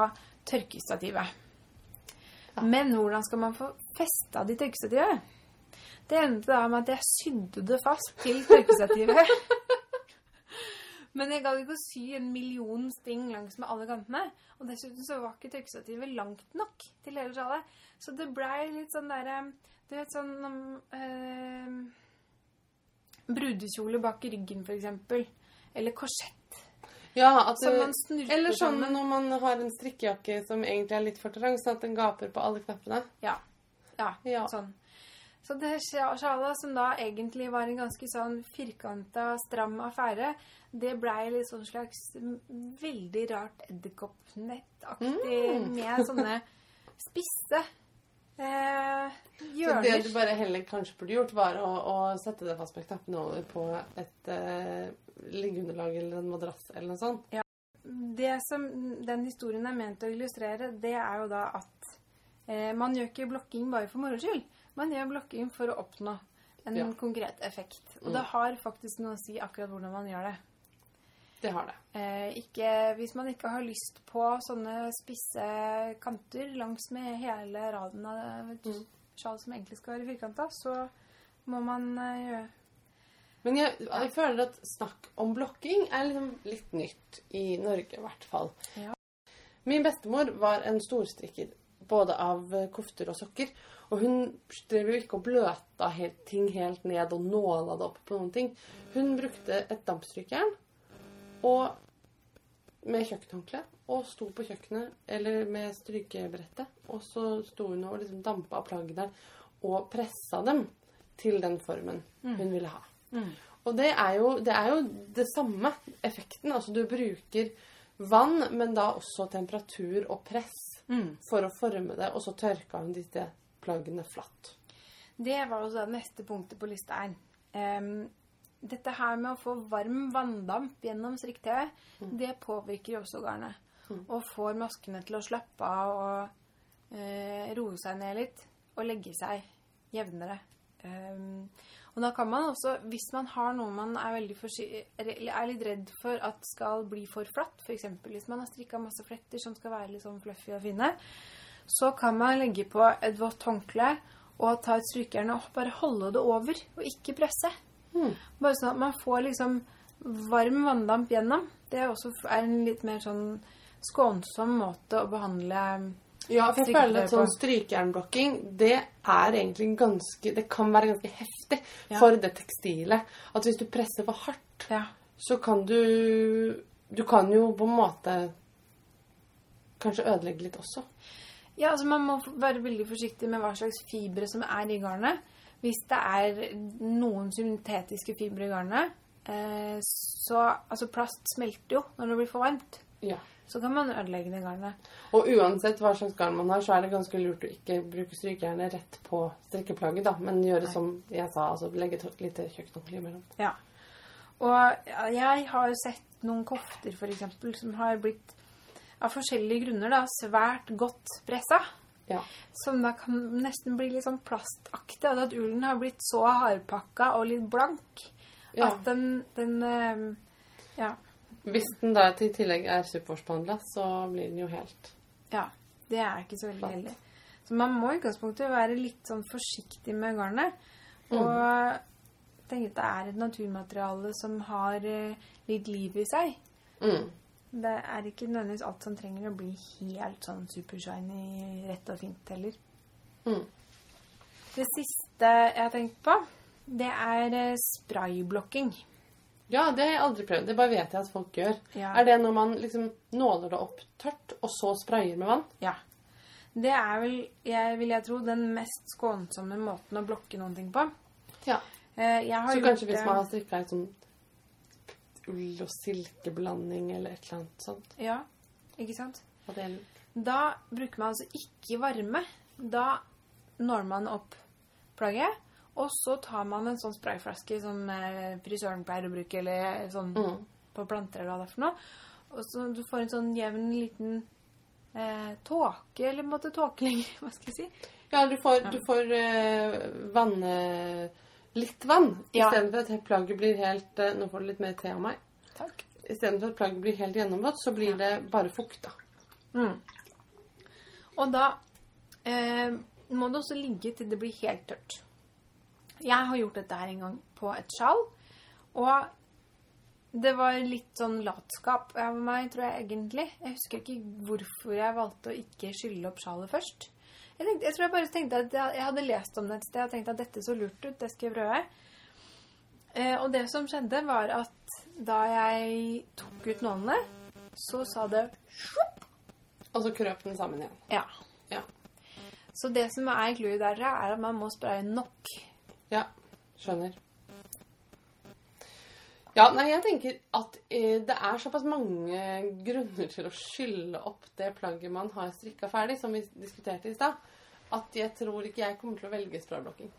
S2: tørkestativet. Men hvordan skal man få festa det i tørkestativet? Det endte da med at jeg sydde det fast til tørkestativet. Men jeg gadd ikke å sy en million sting langs med alle kantene. Og dessuten så var ikke tørkestativet langt nok til hele sjalet. Så det blei litt sånn derre Du vet sånn eh, Brudekjole bak ryggen, for eksempel. Eller korsett.
S1: Ja, at du, eller sånn
S2: sammen.
S1: når man har en strikkejakke som egentlig er litt for trang, sånn at den gaper på alle knappene.
S2: Ja. ja,
S1: Ja.
S2: sånn. Så det sja- sjalet, som da egentlig var en ganske sånn firkanta, stram affære, det blei litt sånn slags veldig rart edderkoppnettaktig
S1: Mm.
S2: med sånne spisse eh,
S1: Så det du bare heller kanskje burde gjort, var å, å sette det fast med knappene over på et eh, liggeunderlag eller en madrass eller noe sånt. Ja.
S2: Det som den historien er ment å illustrere, det er jo da at eh, man gjør ikke blokking bare for moro skyld. Man gjør blokking for å oppnå en
S1: Ja.
S2: konkret effekt. Og
S1: Mm.
S2: det har faktisk noe å si akkurat hvordan man gjør det.
S1: Det har det.
S2: Eh, ikke, hvis man ikke har lyst på sånne spisse kanter langs med hele raden av
S1: Mm.
S2: sjal som egentlig skal være firkanta, så må man eh, gjøre
S1: Men jeg, jeg føler at snakk om blokking er liksom litt nytt i Norge, i hvert fall.
S2: Ja.
S1: Min bestemor var en storstrikker både av eh, kofter og sokker. Og hun drev jo ikke og bløta helt, ting helt ned og nåla det opp på noen ting. Hun brukte et dampstrykjern med kjøkkenhåndkle og sto på kjøkkenet eller med strykebrettet. Og så sto hun og liksom dampa plaggene og pressa dem til den formen hun ville ha.
S2: Mm.
S1: Og det er, jo, det er jo det samme effekten. Altså du bruker vann, men da også temperatur og press
S2: Mm.
S1: for å forme det, og så tørka hun disse plaggene flatt.
S2: Det var også det neste punktet på lista her. Um, dette her med å få varm vanndamp gjennom strikk-TV, det påvirker jo også garnet. Og får maskene til å slappe av og uh, roe seg ned litt. Og legge seg jevnere. Em, og da kan man også, hvis man har noe man er, er litt redd for at skal bli for flatt, f.eks. hvis man har strikka masse fletter som skal være litt sånn fluffy og fine, så kan man legge på et vått håndkle og ta ut strykejern og bare holde det over, og ikke presse.
S1: Mm.
S2: Bare sånn at man får liksom varm vanndamp gjennom. Det er også en litt mer sånn skånsom måte å behandle
S1: Ja, for jeg føler at sånn strykjernblokking, det er egentlig ganske Det kan være ganske heftig
S2: Ja.
S1: for det tekstilet. At hvis du presser for hardt,
S2: Ja.
S1: så kan du Du kan jo på en måte kanskje ødelegge litt også.
S2: Ja, altså Man må være veldig forsiktig med hva slags fibre som er i garnet. Hvis det er noen syntetiske fibre i garnet, eh, så Altså, plast smelter jo når det blir for varmt.
S1: Ja.
S2: Så kan man ødelegge det garnet.
S1: Og uansett hva slags garn man har, så er det ganske lurt å ikke bruke strykejernet rett på strikkeplagget, da. Men gjøre
S2: Nei.
S1: som jeg sa, altså legge et lite kjøkkenhåndkle imellom.
S2: Ja. Og jeg har jo sett noen kofter, f.eks., som har blitt av forskjellige grunner da, svært godt pressa.
S1: Ja.
S2: Som da kan nesten bli litt sånn plastaktig. At ulen har blitt så hardpakka og litt blank
S1: Ja.
S2: at den, den eh, Ja.
S1: Hvis den da til tillegg er superwash-behandla, så blir den jo helt
S2: Ja. Det er ikke så veldig heldig. Så man må i utgangspunktet være litt sånn forsiktig med garnet. Og tenke at det er et naturmateriale som har eh, litt liv i seg.
S1: mm.
S2: Det er ikke nødvendigvis alt som trenger å bli helt sånn supershiny, rett og fint heller.
S1: Mm.
S2: Det siste jeg har tenkt på, det er eh, sprayblokking.
S1: Ja, det har jeg aldri prøvd. Det bare vet jeg at folk gjør.
S2: Ja.
S1: Er det når man liksom nåler det opp tørt, og så sprayer med vann?
S2: ja. Det er vel, jeg, vil jeg tro, den mest skånsomme måten å blokke noen ting på.
S1: Ja.
S2: Eh,
S1: Så kanskje hvis man har strikka et sånn ull- og silkeblanding eller et eller annet sånt.
S2: Ja, ikke sant? Da bruker man altså ikke varme. Da når man opp plagget, og så tar man en sånn sprayflaske som eh, frisøren pleier å bruke, eller sånn
S1: mm.
S2: på planter eller hva det er for noe. Og så du får en sånn jevn liten eh, tåke, eller på en måte hva skal jeg si.
S1: Ja, du får,
S2: Ja.
S1: du får eh, vanne litt vann
S2: Ja.
S1: istedenfor at plagget blir helt eh, Nå får du litt mer te av meg.
S2: Takk.
S1: Istedenfor at plagget blir helt gjennomvått, så blir det bare fukta.
S2: Mm. Og da eh, må det også ligge til det blir helt tørt. Jeg har gjort dette her en gang på et sjal, og det var litt sånn latskap av meg, tror jeg egentlig. Jeg husker ikke hvorfor jeg valgte å ikke skylle opp sjalet først. Jeg, tenkte, jeg tror jeg bare tenkte at jeg, jeg hadde lest om det et sted og tenkte at dette så lurt ut, det skal jeg prøve. Eh, og det som skjedde, var at da jeg tok ut nålene, så sa det
S1: Og så krøp den sammen igjen.
S2: Ja.
S1: Ja.
S2: Så det som er clouet der, er at man må spraye nok.
S1: Ja, skjønner. Ja, nei, jeg tenker at eh, det er såpass mange grunner til å skylle opp det plagget man har strikka ferdig, som vi diskuterte i stad, at jeg tror ikke jeg kommer til å velge sprayblokking.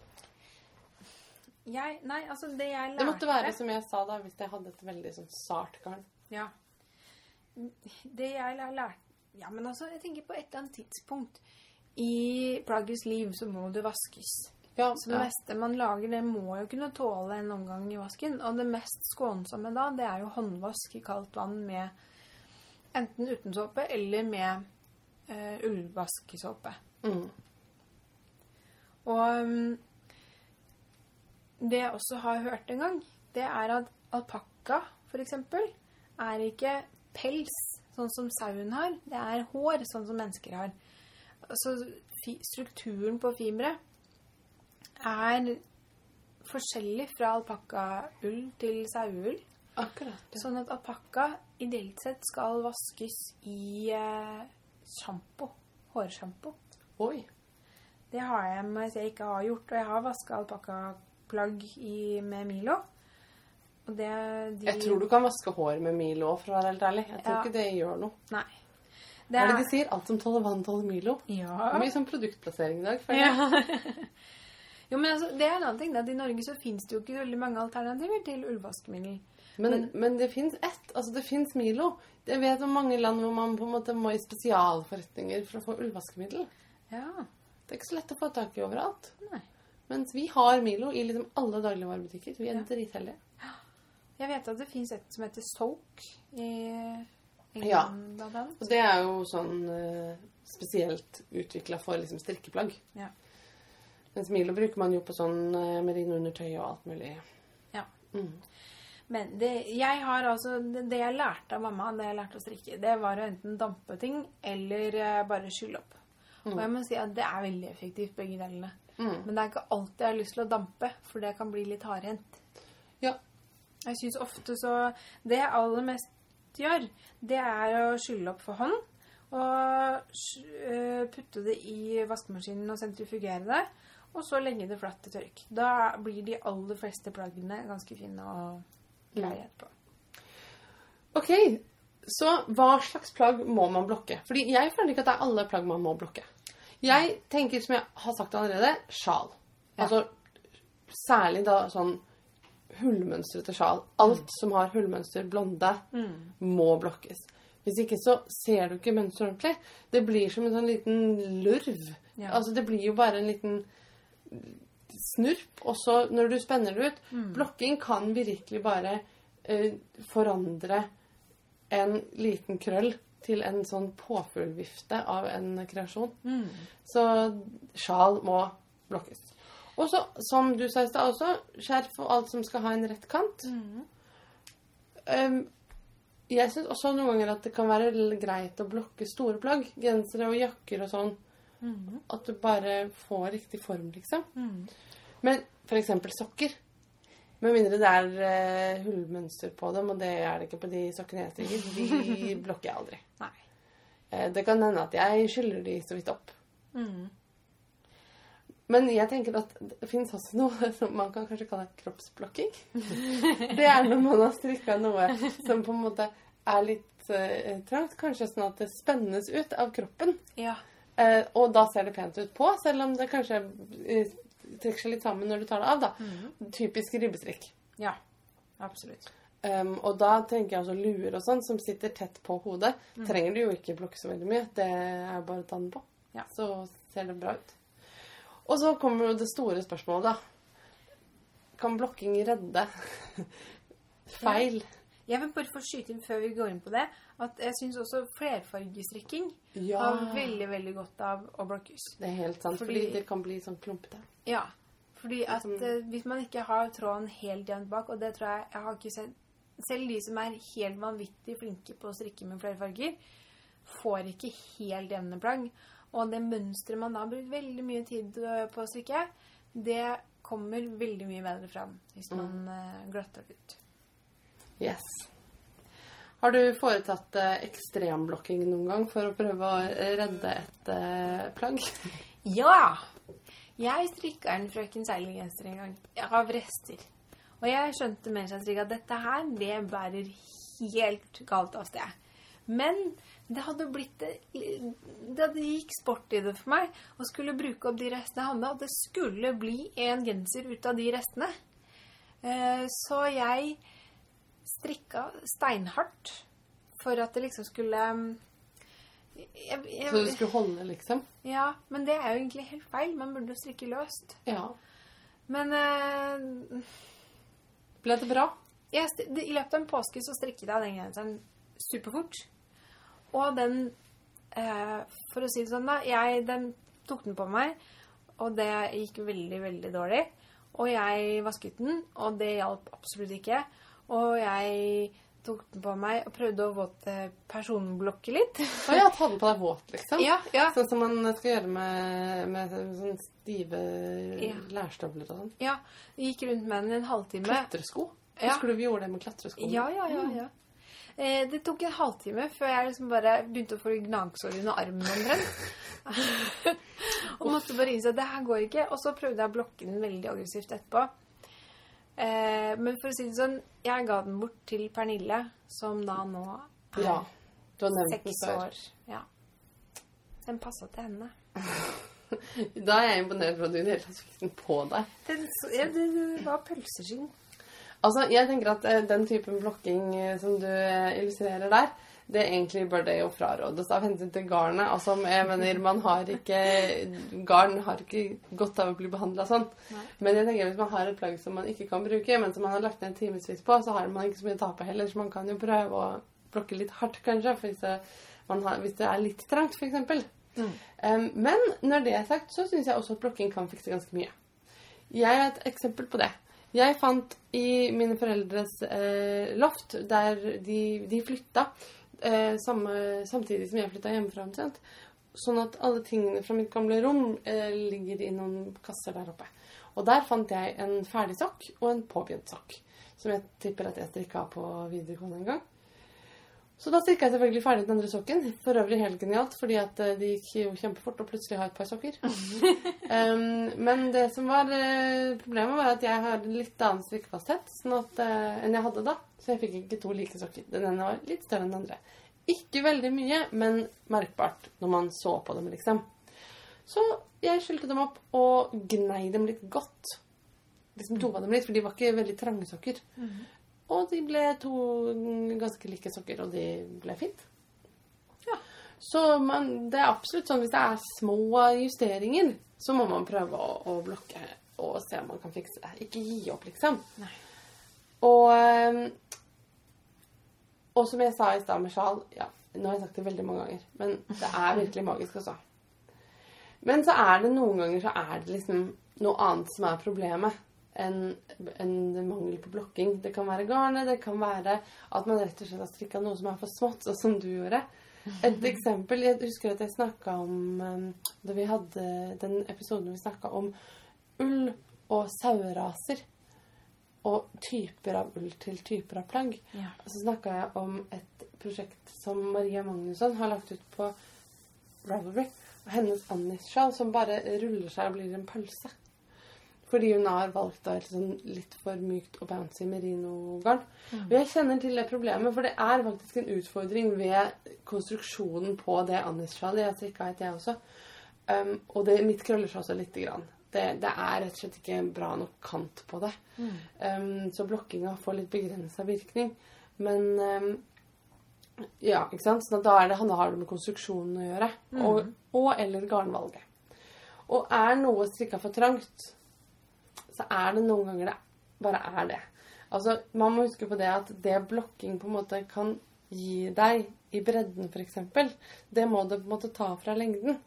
S2: Jeg, nei, altså det jeg lærte
S1: Det måtte være som jeg sa da, hvis jeg hadde et veldig sånn sart garn.
S2: Ja. Det jeg har lært Ja, men altså, jeg tenker på et eller annet tidspunkt i plaggets liv så må det vaskes.
S1: Ja,
S2: Så det
S1: ja.
S2: meste man lager, det må jo kunne tåle en omgang i vasken. Og det mest skånsomme da, det er jo håndvask i kaldt vann med enten uten såpe eller med eh, ullvaskesåpe.
S1: Mm.
S2: Og um, det jeg også har hørt en gang, det er at alpakka, for eksempel, er ikke pels, sånn som sauen har. Det er hår, sånn som mennesker har. Altså strukturen på fiberet er forskjellig fra alpakkaull til saueull.
S1: Akkurat. Ja.
S2: Sånn at alpakka ideelt sett skal vaskes i eh, sjampo. Hårsjampo.
S1: Oi.
S2: Det har jeg mens jeg ikke har gjort, og jeg har vaska alpakkaplagg i- med Milo. Det de,
S1: Jeg tror du kan vaske hår med Milo for å være helt ærlig. Jeg tror
S2: Ja.
S1: ikke det gjør noe.
S2: Nei.
S1: Hva er det de sier? Alt som tåler vann, tåler Milo. Det
S2: Ja.
S1: er mye sånn produktplassering i dag.
S2: ja. jo, men altså, det er en annen ting. At I Norge så fins det jo ikke veldig mange alternativer til ullvaskemiddel.
S1: Men, men det fins ett. Altså, det fins Milo. Jeg vet om mange land hvor man på en måte må i spesialforretninger for å få ullvaskemiddel.
S2: Ja.
S1: Det er ikke så lett å få tak i overalt.
S2: Nei.
S1: Mens vi har Milo i liksom alle dagligvarebutikker. Vi er
S2: Ja.
S1: dritheldige.
S2: Jeg vet at det fins et som heter Soak i England,
S1: Ja. Og det er jo sånn eh, spesielt utvikla for liksom strikkeplagg.
S2: Ja.
S1: Mens Milo bruker man jo på sånn uh, merinoundertøy og alt mulig.
S2: Ja.
S1: Mm.
S2: Men det, jeg har altså, det, jeg lærte av mamma det jeg lærte å strikke, det var å enten dampe ting eller eh, bare skylle opp. Og jeg må si at det er veldig effektivt, begge delene.
S1: Mm.
S2: Men det er ikke alltid jeg har lyst til å dampe, for det kan bli litt hardhendt.
S1: Ja.
S2: Jeg syns ofte så Det jeg aller mest gjør, det er å skylle opp for hånd. Og øh, putte det i vaskemaskinen og sentrifugere det. Og så legge det flatt til tørk. Da blir de aller fleste plaggene ganske fine å greie etterpå.
S1: Ok, så hva slags plagg må man blokke? Fordi jeg føler ikke at det er alle plagg man må blokke. Jeg tenker, som jeg har sagt allerede, sjal.
S2: Ja.
S1: Altså særlig da sånn hullmønstrete sjal. Alt som har hullmønster blonde, må blokkes. Hvis ikke så ser du ikke mønsteret ordentlig. Det blir som en sånn liten lurv.
S2: Ja.
S1: Altså det blir jo bare en liten snurp, og så når du spenner det ut Blokking kan virkelig bare eh, forandre en liten krøll til en sånn påfuglvifte av en kreasjon. Så sjal må blokkes. Og så, som du sa i stad også, skjerf og alt som skal ha en rett kant. Um, jeg syns også noen ganger at det kan være greit å blokke store plagg. Gensere og jakker og sånn. At du bare får riktig form, liksom. Men f.eks. sokker. Med mindre det er uh, hullmønster på dem, og det er det ikke på de sokkene jeg strikker. De blokker jeg aldri. Eh, det kan hende at jeg skyller de så vidt opp.
S2: Mm.
S1: Men jeg tenker at det fins også noe som man kan kanskje kalle kroppsblokking. Det er når man har strikka noe som på en måte er litt uh, trangt. Kanskje sånn at det spennes ut av kroppen.
S2: Ja.
S1: Eh, og da ser det pent ut på, selv om det kanskje eh, trekker seg litt sammen når du tar det av. da. Typisk ribbestrikk.
S2: ja. Absolutt.
S1: Um, og da tenker jeg også luer og sånn, som sitter tett på hodet. Trenger du jo ikke blokke så veldig mye. Det er bare å ta den på.
S2: Ja.
S1: Så ser det bra ut. Og så kommer jo det store spørsmålet, da. Kan blokking redde feil?
S2: Jeg vil bare få skyte inn før vi går inn på det, at jeg syns også flerfargestrikking
S1: Ja.
S2: har veldig, veldig godt av å blokkes.
S1: Det er helt sant, fordi,
S2: Fordi-
S1: det kan bli sånn klumpete.
S2: Ja. Fordi at
S1: Liksom-
S2: eh, hvis man ikke har tråden helt jevnt bak, og det tror jeg jeg har ikke sett Selv de som er helt vanvittig flinke på å strikke med flere farger, får ikke helt jevne plagg. Og det mønsteret man da har brukt veldig mye tid eh, på å strikke, det kommer veldig mye bedre fram hvis man mm. glatter det ut.
S1: Yes. Har du foretatt eh, ekstremblokking noen gang for å prøve å redde et eh, plagg?
S2: Ja! Jeg strikka en Frøken Seilergenser en gang av rester. Og jeg skjønte mens jeg strikka at dette her, det bærer helt galt av sted. Men det hadde blitt Det hadde gikk sport i det for meg å skulle bruke opp de restene jeg hadde, og det skulle bli en genser ut av de restene. Eh, Så jeg strikka steinhardt for at det liksom skulle jeg, jeg,
S1: Så det skulle holde, liksom?
S2: ja, men det er jo egentlig helt feil. Man burde jo strikke løst.
S1: Ja.
S2: Men eh,
S1: Ble det bra?
S2: jeg, i løpet av en påske så strikket jeg den genseren superfort. Og den eh, For å si det sånn, da. Jeg den tok den på meg, og det gikk veldig, veldig dårlig. Og jeg vasket den, og det hjalp absolutt ikke. Og jeg tok den på meg og prøvde å våte personblokke litt.
S1: Å ja, ta den på deg våt, liksom?
S2: Ja, ja.
S1: Sånn som man skal gjøre med, med sånne stive
S2: Ja.
S1: lærstøvler og sånn.
S2: ja. Jeg Gikk rundt med den i en halvtime.
S1: Klatresko.
S2: Ja.
S1: Husker du vi gjorde det med klatresko?
S2: Ja, ja, ja. ja. Eh, det tok en halvtime før jeg liksom bare begynte å få gnagsår under armen omtrent. og måtte bare innse at det her går ikke. Og så prøvde jeg å blokke den veldig aggressivt etterpå. Eh, men for å si det sånn, jeg ga den bort til Pernille, som da nå er
S1: Ja.
S2: Seks år. Ja. Den passa til henne.
S1: Da er jeg imponert over at du i det hele tatt fikk den på deg.
S2: Den, ja, det, det var pølseskinn.
S1: Altså, jeg tenker at eh, den typen blokking eh, som du eh, illustrerer der, det er egentlig bør det jo frarådes av hensyn til garnet. Altså, jeg mener, man har ikke Garn har ikke godt av å bli behandla sånn.
S2: Nei.
S1: Men jeg tenker hvis man har et plagg som man ikke kan bruke, men som man har lagt ned timevis på, så har man ikke så mye å tape heller, så man kan jo prøve å plukke litt hardt, kanskje, hvis det, man har, hvis det er litt trangt, f.eks.
S2: Mm.
S1: Um, men når det er sagt, så syns jeg også at plukking kan fikse ganske mye. Jeg er et eksempel på det. Jeg fant i mine foreldres eh, loft, der de, de flytta eh, samme, samtidig som jeg flytta hjemmefra omtrent, sånn at alle tingene fra mitt gamle rom eh, ligger i noen kasser der oppe. Og der fant jeg en ferdig sokk og en påbegynt sokk, som jeg tipper at jeg strikka på videregående en gang. Så da strikka jeg selvfølgelig ferdig den andre sokken. For øvrig helt genialt, fordi at eh, det gikk jo kjempefort å plutselig ha et par sokker. um, men det som var eh, problemet, var at jeg har litt annen strikkefasthet sånn at, uh, enn jeg hadde da. Så jeg fikk ikke to like sokker. Den ene var litt større enn den andre. Ikke veldig mye, men merkbart når man så på dem, liksom. Så jeg skylte dem opp og gnei dem litt godt. Liksom tova dem litt, for de var ikke veldig trange sokker. Og de ble to ganske like sokker, og de ble fint.
S2: Ja.
S1: Så man, det er absolutt sånn hvis det er små justeringer, så må man prøve å, å blokke og se om man kan fikse det. Ikke gi opp, liksom.
S2: Nei.
S1: Og, ehm, og som jeg sa i stad med sjal ja, Nå har jeg sagt det veldig mange ganger, men det er virkelig magisk, altså. Men så er det noen ganger så er det liksom noe annet som er problemet enn en, mangel på blokking. Det kan være garnet, det kan være at man rett og slett har strikka noe som er for smått, sånn som du gjorde. Et eksempel Jeg husker at jeg snakka om um, Da vi hadde den episoden vi snakka om ull og saueraser. Og typer av ull til typer av plagg.
S2: Ja.
S1: Så snakka jeg om et prosjekt som Maria Magnusson har lagt ut på Ravelry. Og hennes Annis-sjal som bare ruller seg og blir en pølse. Fordi hun har valgt da sånn litt for mykt og bouncy merino-garn. Og jeg kjenner til det problemet, for det er faktisk en utfordring ved konstruksjonen på det Annis-sjalet. Jeg strikka et, jeg også. Um, og det, mitt krøller seg også lite grann. Det, det er rett og slett ikke bra nok kant på det. Um, så blokkinga får litt begrensa virkning. Men um, ja, ikke sant? Så da, er det, han har det med konstruksjonen å gjøre. Og, og eller garnvalget. Og er noe strikka for trangt, så er det noen ganger det bare er det. Altså, Man må huske på det at det blokking på en måte kan gi deg i bredden, f.eks., det må du på en måte ta fra lengden.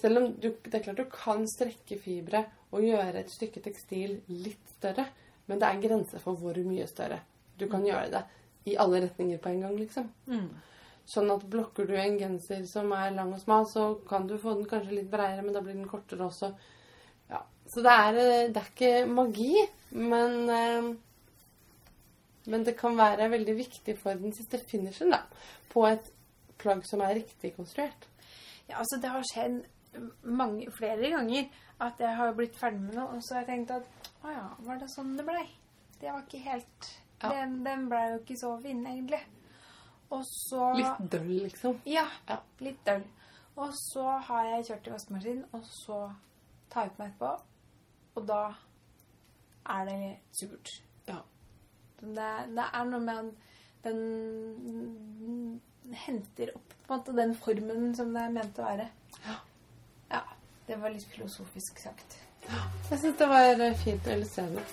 S1: Selv om du, det er klart du kan strekke fibre og gjøre et stykke tekstil litt større, men det er grenser for hvor mye større du kan gjøre det i alle retninger på en gang, liksom.
S2: Mm.
S1: Sånn at blokker du en genser som er lang og smal, så kan du få den kanskje litt bredere, men da blir den kortere også. Så det er, eh, det er ikke magi, men eh, Men det kan være veldig viktig for den siste finishen, da. På et plagg som er riktig konstruert.
S2: Ja, altså det har skjedd mange, flere ganger at jeg har blitt ferdig med noe, og så har jeg tenkt at å ja, var det sånn det blei? Det var ikke helt
S1: Ja.
S2: Den, den blei jo ikke så fin, egentlig. Og så
S1: Litt døll, liksom.
S2: Ja,
S1: Ja.
S2: litt døll. Og så har jeg kjørt i vaskemaskinen, og så tar jeg ut meg etterpå, og da er det surt.
S1: Ja.
S2: Det, det er noe med at den henter opp på en måte den formen som det er ment å være.
S1: Ja.
S2: Ja, det var litt filosofisk sagt.
S1: Jeg syns det var eh, fint å illustrere det.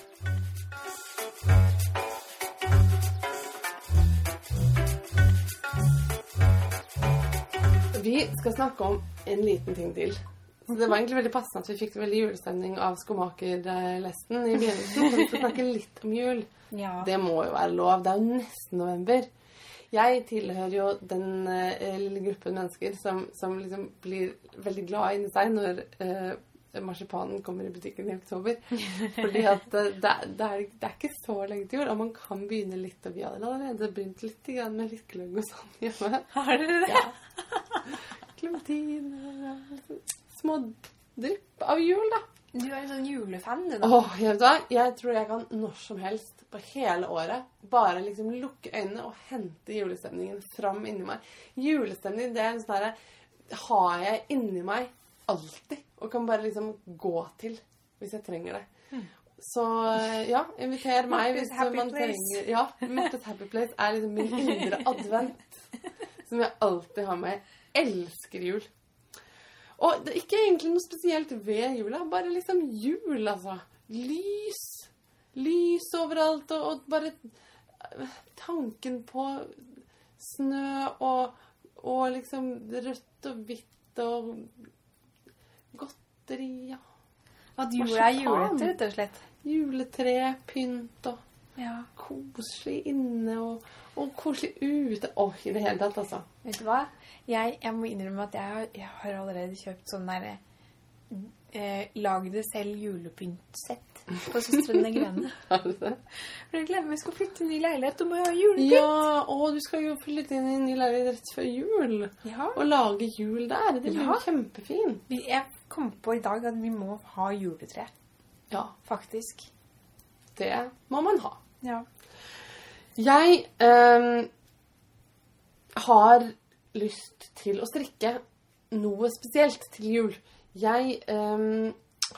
S1: Vi skal snakke om en liten ting til. Så Det var egentlig veldig passende at vi fikk veldig julestemning av skomakerlesten i begynnelsen. Så vi skal snakke litt om jul.
S2: Ja.
S1: Det må jo være lov. Det er jo nesten november. Jeg tilhører jo den eh, lille gruppen mennesker som, som liksom blir veldig glad inni seg når eh, marsipanen kommer i butikken i oktober. Fordi at eh, det, det, er, det er ikke så lenge til jul, og man kan begynne litt å Vi har allerede begynt litt med gløgg og sånn hjemme.
S2: Har dere det?
S1: Ja. Klementiner og små drypp av jul, da.
S2: Du er en sånn julefan, du, da.
S1: Åh, jeg vet? Jeg tror jeg kan når som helst på hele året bare liksom lukke øynene og hente julestemningen fram inni meg. Julestemning, det er en sånn herre Har jeg inni meg alltid. Og kan bare liksom gå til hvis jeg trenger det. Så ja, inviter meg hvis man
S2: place.
S1: trenger Ja, Martha's Happy Place er liksom min indre advent. Som jeg alltid har med. Jeg elsker jul. Og det er ikke egentlig noe spesielt ved jula, bare liksom jul, altså. Lys. Lys overalt, og, og bare øh, tanken på snø og, og liksom rødt og hvitt og godteri ja.
S2: At jula er julete, rett og slett.
S1: Juletre, pynt og
S2: Ja.
S1: koselig inne og, og koselig ute. Åh, i det hele tatt, altså.
S2: Vet du hva? Jeg, jeg må innrømme at jeg har, jeg har allerede kjøpt sånn derre eh, Lag det selv julepyntsett på Søstrene Grene.
S1: Har du det?
S2: For jeg glemmer jeg skal flytte inn i leilighet, og må jo ha julepynt.
S1: Ja, og du skal jo flytte inn i ny leilighet rett før jul.
S2: Ja.
S1: Og lage jul der. Det blir jo
S2: Ja.
S1: kjempefint.
S2: Jeg kom på i dag at vi må ha juletre,
S1: Ja,
S2: faktisk.
S1: det må man ha.
S2: Ja.
S1: Jeg ehm, har lyst til å strikke noe spesielt til jul. Jeg ehm,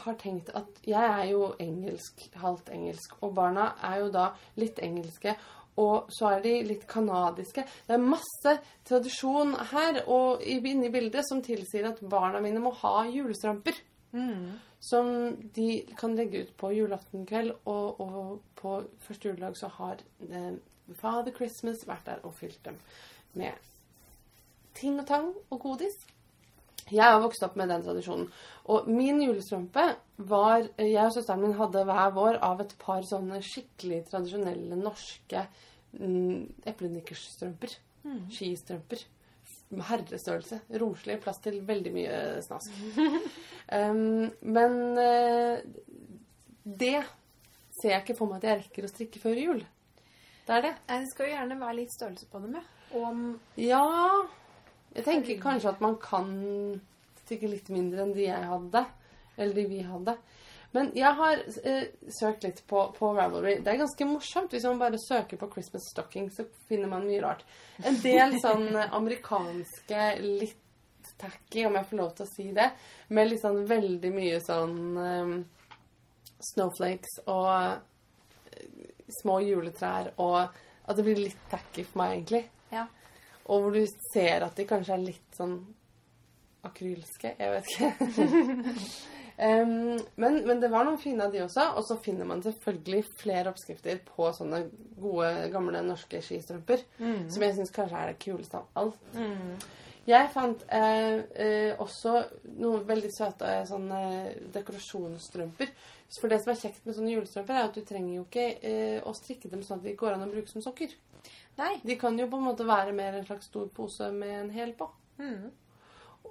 S1: har tenkt at jeg er jo engelsk, halvt engelsk, og barna er jo da litt engelske. Og så er de litt kanadiske. Det er masse tradisjon her og i- inne i bildet som tilsier at barna mine må ha julestramper.
S2: Mm.
S1: Som de kan legge ut på julaftenkveld, og, og på første juledag så har eh, Father Christmas vært der og fylt dem med ting og tang og godis. Jeg har vokst opp med den tradisjonen. Og min julestrømpe var Jeg og søsteren min hadde hver vår av et par sånne skikkelig tradisjonelle norske mm, eplenikkersstrømper. Skistrømper. Herrestørrelse. Romslig. Plass til veldig mye snask. Um, men uh, det ser jeg ikke for meg at jeg rekker å strikke før jul. Det er det.
S2: Det skal jo gjerne være litt størrelse på dem, ja. Om
S1: Ja Jeg tenker kanskje at man kan stikke litt mindre enn de jeg hadde. Eller de vi hadde. Men jeg har eh, søkt litt på, på Ravelry. Det er ganske morsomt. Hvis man bare søker på Christmas stocking, så finner man mye rart. En del sånn amerikanske, litt tacky, om jeg får lov til å si det, med litt sånn veldig mye sånn eh, snowflakes og små juletrær, og at det blir litt tacky for meg, egentlig.
S2: Ja.
S1: Og hvor du ser at de kanskje er litt sånn akrylske. Jeg vet ikke. um, men, men det var noen fine av de også. Og så finner man selvfølgelig flere oppskrifter på sånne gode, gamle norske skistrømper. Som jeg syns kanskje er det kuleste av alt. Jeg fant eh, eh, også noen veldig søte eh, sånne dekorasjonsstrømper. For det som er kjekt med sånne julestrømper, er at du trenger jo ikke eh, å strikke dem sånn at de går an å bruke som sokker.
S2: Nei.
S1: De kan jo på en måte være mer en slags stor pose med en hæl på.
S2: Mm.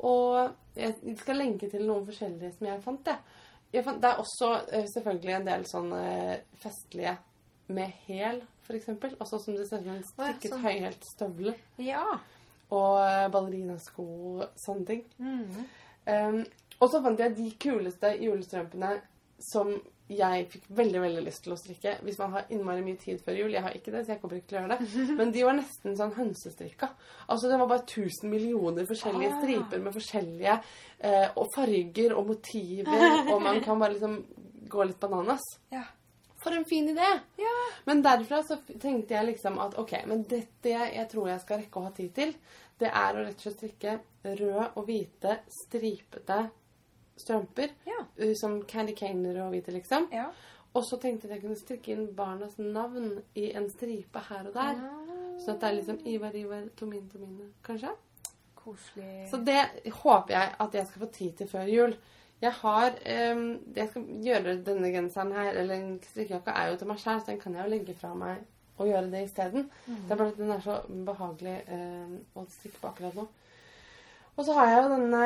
S1: Og jeg skal lenke til noen forskjellige som jeg fant. jeg. Jeg fant det er også eh, selvfølgelig en del sånne festlige med hæl, f.eks. Altså som det ser ut som en
S2: ja,
S1: strikket
S2: sånn.
S1: høyhælt støvle.
S2: Ja.
S1: Og eh, ballerinasko og sånne ting.
S2: Mm.
S1: Um, og så fant jeg de kuleste julestrømpene som jeg fikk veldig veldig lyst til å strikke hvis man har innmari mye tid før jul. Jeg har ikke det, så jeg kommer ikke til å gjøre det. Men de var nesten sånn hønsestrikka. Altså Det var bare 1000 millioner forskjellige
S2: Ah.
S1: striper med forskjellige eh, og farger og motiver, og man kan bare liksom gå litt bananas.
S2: Ja.
S1: For en fin idé!
S2: Ja.
S1: Men derfra så tenkte jeg liksom at ok, men dette jeg, jeg tror jeg skal rekke å ha tid til, det er å rett og slett strikke røde og hvite stripete strømper.
S2: Ja.
S1: uh, Som candy Caner og hvite, liksom.
S2: Ja.
S1: Og så tenkte jeg at jeg kunne strikke inn barnas navn i en stripe her og der. Sånn at det er liksom Ivar, Ivar, Tomin, Tomine, kanskje.
S2: Koselig.
S1: Så det håper jeg at jeg skal få tid til før jul. Jeg har um, det Jeg skal gjøre denne genseren her, eller en strikkejakke, er jo til meg sjæl, så den kan jeg jo legge fra meg og gjøre det isteden.
S2: Mm.
S1: Det er bare at den er så behagelig um, å strikke på akkurat nå. Og så har jeg jo denne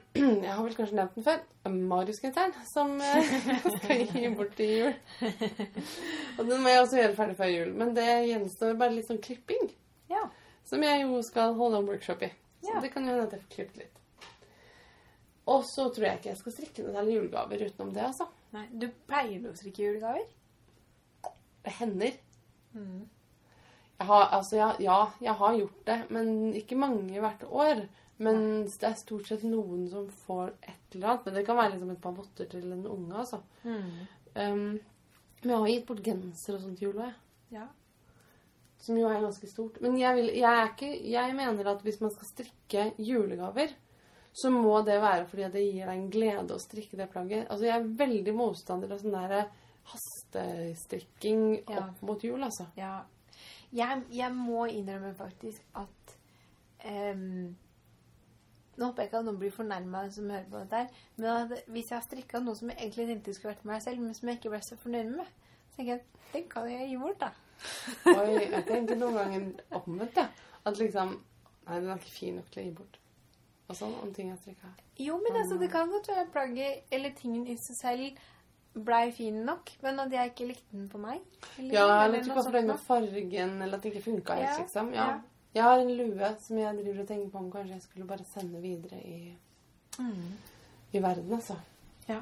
S1: Jeg har vel kanskje nevnt den før. Marius-genseren, som eh, skal gi bort til jul. Og den må jeg også gjøre ferdig før jul. Men det gjenstår bare litt sånn klipping.
S2: Ja.
S1: Som jeg jo skal holde en workshop i. Så
S2: Ja.
S1: det kan jo hende at jeg får klippet litt. Og så tror jeg ikke jeg skal strikke noen særlig julegaver utenom det, altså.
S2: Nei, du pleier du å strikke julegaver?
S1: Det hender.
S2: Mm.
S1: Jeg har, altså, ja, ja, jeg har gjort det, men ikke mange hvert år. Men det er stort sett noen som får et eller annet. Men det kan være liksom et par votter til en unge, altså.
S2: Mm.
S1: Um, men jeg har gitt bort genser og sånt til jul òg, jeg.
S2: Ja.
S1: Som jo er ganske stort. Men jeg, vil, jeg, er ikke, jeg mener at hvis man skal strikke julegaver, så må det være fordi det gir deg en glede å strikke det plagget. Altså, jeg er veldig motstander av sånn der hastestrikking
S2: Ja.
S1: opp mot jul, altså.
S2: Ja. Jeg, jeg må innrømme faktisk at um, Nå håper jeg ikke at noen blir fornærma som hører på dette, her, men at hvis jeg har strikka noe som jeg egentlig tenkte skulle vært meg selv, men som jeg ikke ble så fornøyd med, så tenker jeg at den kan jeg gi bort, da.
S1: Oi, jeg tenkte noen ganger omvendt, jeg. At liksom Nei, den er ikke fin nok til å gi bort. Og sånn om ting jeg strikka.
S2: Jo, men altså, det kan godt være plagget eller tingen i seg selv blei fin nok, men at jeg ikke likte den på meg. Eller,
S1: Ja,
S2: eller noe
S1: var fornøyd med fargen, eller at det ikke funka helt,
S2: Ja,
S1: liksom. Ja.
S2: ja.
S1: Jeg har en lue som jeg driver og tenker på om kanskje jeg skulle bare sende videre i,
S2: Mm.
S1: i verden, altså.
S2: Ja.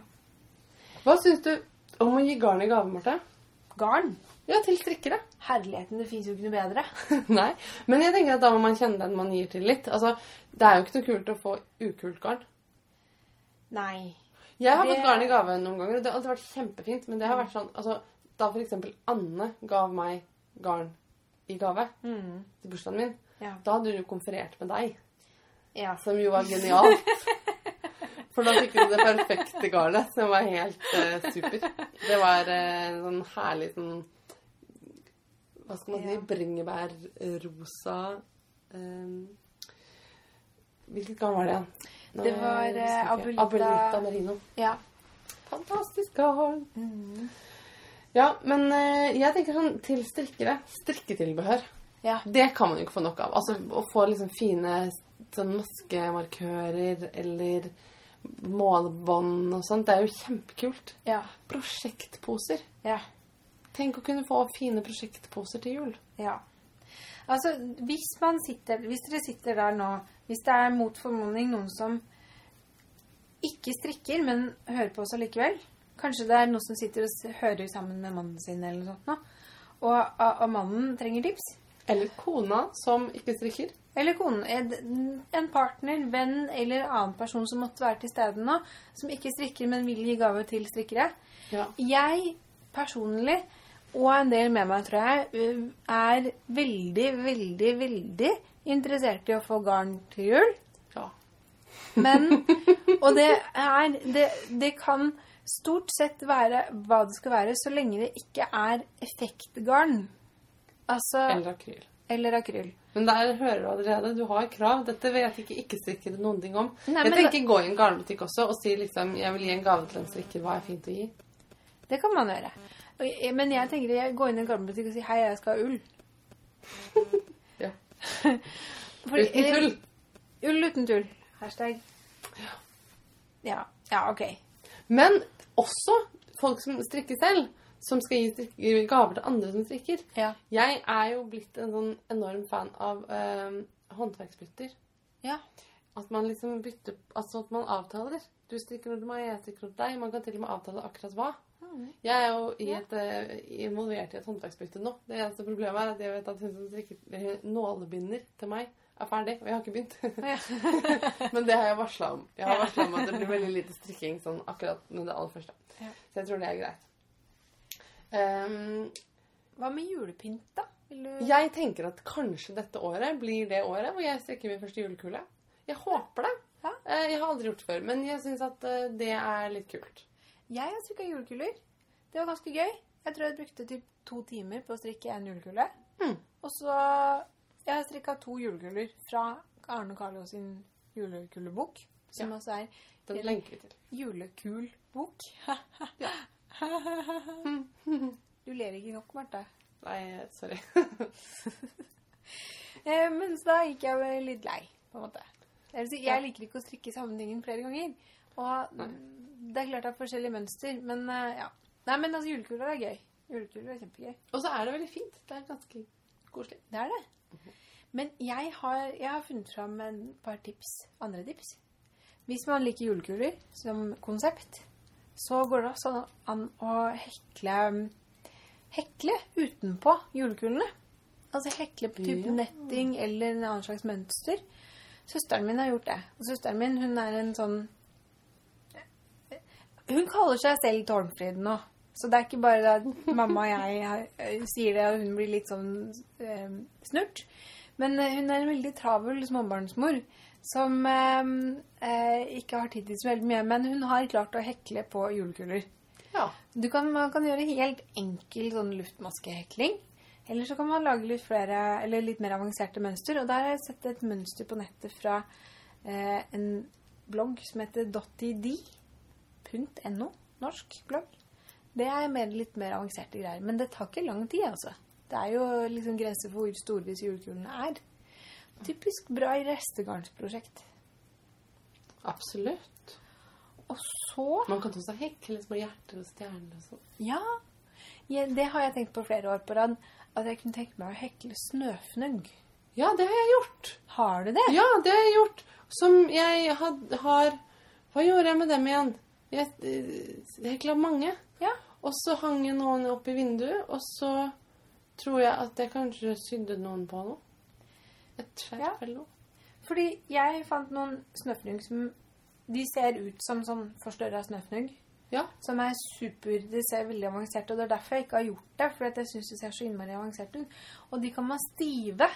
S1: Hva syns du om å gi garn i gave, Marte?
S2: Garn.
S1: Ja, til strikkere.
S2: Herligheten, det fins jo ikke noe bedre.
S1: Nei. Men jeg tenker at da må man kjenne den man gir til litt. Altså, det er jo ikke noe kult å få ukult garn.
S2: Nei.
S1: Jeg har
S2: Det-
S1: fått garn i gave noen ganger, og det har alltid vært kjempefint. Men det har vært sånn altså, Da for eksempel Anne gav meg garn i gave
S2: Mm.
S1: til bursdagen min,
S2: Ja.
S1: da hadde hun jo konferert med deg.
S2: ja.
S1: Som jo var genialt. For da fikk du det perfekte garnet, som var helt uh, super. Det var eh, sånn herlig sånn Hva skal man si? Bringebærrosa um, Hvilket garn var det igjen?
S2: Det var, uh,
S1: abulita.
S2: Abuelita-
S1: Abuelita Merino.
S2: ja.
S1: Fantastisk garn.
S2: Mm.
S1: Ja, men eh, jeg tenker sånn til strikkere. Strikketilbehør.
S2: Ja.
S1: Det kan man jo ikke få nok av. Altså Å få liksom fine sånn maskemarkører eller målebånd og sånt, det er jo kjempekult.
S2: Ja.
S1: Prosjektposer.
S2: Ja.
S1: Tenk å kunne få fine prosjektposer til jul.
S2: Ja. Altså, hvis man sitter Hvis dere sitter der nå Hvis det er mot formodning noen som ikke strikker, men hører på oss allikevel Kanskje det er noen som sitter og hører sammen med mannen sin, eller noe sånt, nå, og, og mannen trenger tips.
S1: Eller kona som ikke strikker.
S2: Eller konen. En partner, venn eller annen person som måtte være til stede nå, som ikke strikker, men vil gi gave til strikkere.
S1: Ja.
S2: Jeg personlig, og en del med meg, tror jeg, er veldig, veldig, veldig interessert i å få garn til jul.
S1: ja.
S2: Men Og det er det, det kan stort sett være hva det skal være, så lenge det ikke er effektgarn. Altså
S1: Eller akryl.
S2: Eller akryl.
S1: Men der hører du allerede. Du har krav. Dette vet ikke ikke-strikkere noen ting om.
S2: Nei,
S1: jeg
S2: tenker
S1: tenker gå i en garnbutikk også og si liksom jeg vil gi en gave til en strikker. Hva er fint å gi?
S2: Det kan man gjøre. Men jeg tenker jeg går inn i en garnbutikk og sier 'hei, jeg skal ha ull'.
S1: Ja.
S2: Fordi-
S1: Uten tull.
S2: Ull uten tull. Hashtag. Ja. Ja, OK.
S1: Men også folk som strikker selv, som skal gi gaver til andre som strikker.
S2: Ja.
S1: Jeg er jo blitt en sånn enorm fan av eh, håndverksbytter.
S2: Ja.
S1: At man liksom bytter Altså at man avtaler. Du strikker noe til meg, jeg strikker noe til deg. Man kan til og med avtale akkurat hva. Jeg er jo i
S2: Ja.
S1: et, eh, involvert i et håndverksbytte nå. Det eneste problemet er at jeg vet at hun som strikker nålebinder til meg, er ferdig. Og jeg har ikke begynt. Men det har jeg varsla om. Jeg har varsla om at det blir veldig lite strikking sånn akkurat med det aller første. Så jeg tror det er greit. Um,
S2: Hva med julepynt, da? Du
S1: jeg tenker at kanskje dette året blir det året hvor jeg strikker min første julekule. Jeg håper det.
S2: Ja.
S1: Eh, Jeg har aldri gjort det før, men jeg syns at eh, det er litt kult.
S2: Jeg har strikka julekuler. Det var ganske gøy. Jeg tror jeg brukte typ to timer på å strikke en julekule.
S1: Mm.
S2: Og så Jeg har strikka to julekuler fra Arne Carlo sin julekulebok. Som
S1: Ja.
S2: også er
S1: Den lenker vi til.
S2: julekulbok. Du ler ikke nok, Marte.
S1: Nei, sorry.
S2: Eh, men så da gikk jeg litt lei, på en måte. Jeg liker ikke å strikke samme tingen flere ganger. Og
S1: Nei.
S2: det er klart det er forskjellige mønster, men eh, ja. Nei, men altså, julekuler er gøy. Julekuler er kjempegøy.
S1: Og så er det veldig fint. Det er ganske koselig.
S2: Det er det. Men jeg har, jeg har funnet fram en par tips, andre tips. Hvis man liker julekuler som konsept, så går det også an å hekle, hekle utenpå julekulene. Altså hekle på type
S1: Ja.
S2: netting eller en annen slags mønster. Søsteren min har gjort det. Og søsteren min, hun er en sånn Hun kaller seg selv Tårnfrid nå. Så det er ikke bare at mamma og jeg har- eh, sier det, og hun blir litt sånn eh, snurt. Men eh, hun er en veldig travel småbarnsmor som eh, eh, ikke har tid til så veldig mye. Men hun har klart å hekle på julekuler.
S1: Ja.
S2: Du kan, man kan gjøre helt enkel sånn luftmaskehekling. Eller så kan man lage litt flere, eller litt mer avanserte mønster. Og der har jeg sett et mønster på nettet fra eh, en blogg som heter dottid.no. Norsk blogg. Det er mer, litt mer avanserte greier. Men det tar ikke lang tid, altså. Det er jo liksom grenser for hvor store disse julekulene er. Typisk bra i restegarnsprosjekt.
S1: Absolutt.
S2: Og så
S1: Man kan også hekle små hjerter og stjerner og sånn.
S2: Ja, ja, det har jeg tenkt på flere år på rad. At jeg kunne tenke meg å hekle snøfnugg.
S1: Ja, det har jeg gjort.
S2: Har du det?
S1: Ja, det har jeg gjort. Som jeg had, har Hva gjorde jeg med dem igjen? Jeg jeg hekla mange.
S2: Ja.
S1: Og så hang jeg noen opp i vinduet, og så tror jeg at jeg kanskje sydde noen på noe. Et skjerf
S2: Ja. Fordi jeg fant noen snøfnugg som De ser ut som sånn forstørra snøfnugg.
S1: Ja.
S2: Som er super De ser veldig avanserte og det er derfor jeg ikke har gjort det. Fordi jeg syns det ser så innmari avansert ut. Og de kan være stive.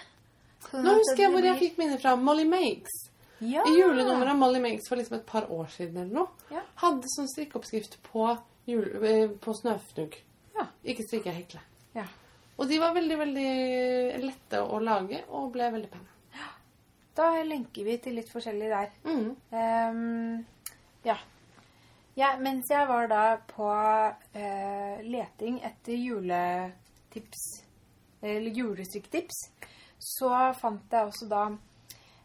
S2: Sånn
S1: Nå husker jeg hvor jeg fikk minner fra. Molly Makes.
S2: ja.
S1: I julenummeret av Molly Makes for liksom et par år siden eller noe.
S2: Ja.
S1: Hadde sånn strikkeoppskrift på, jul, eh, på snøfnugg.
S2: Ja.
S1: Ikke strikke, hekle.
S2: Ja.
S1: Og de var veldig, veldig lette å lage, og ble veldig pene.
S2: Da lenker vi til litt forskjellig der.
S1: Mm.
S2: Um, ja. ja. Mens jeg var da på uh, leting etter juletips, eller julestryktips, så fant jeg også da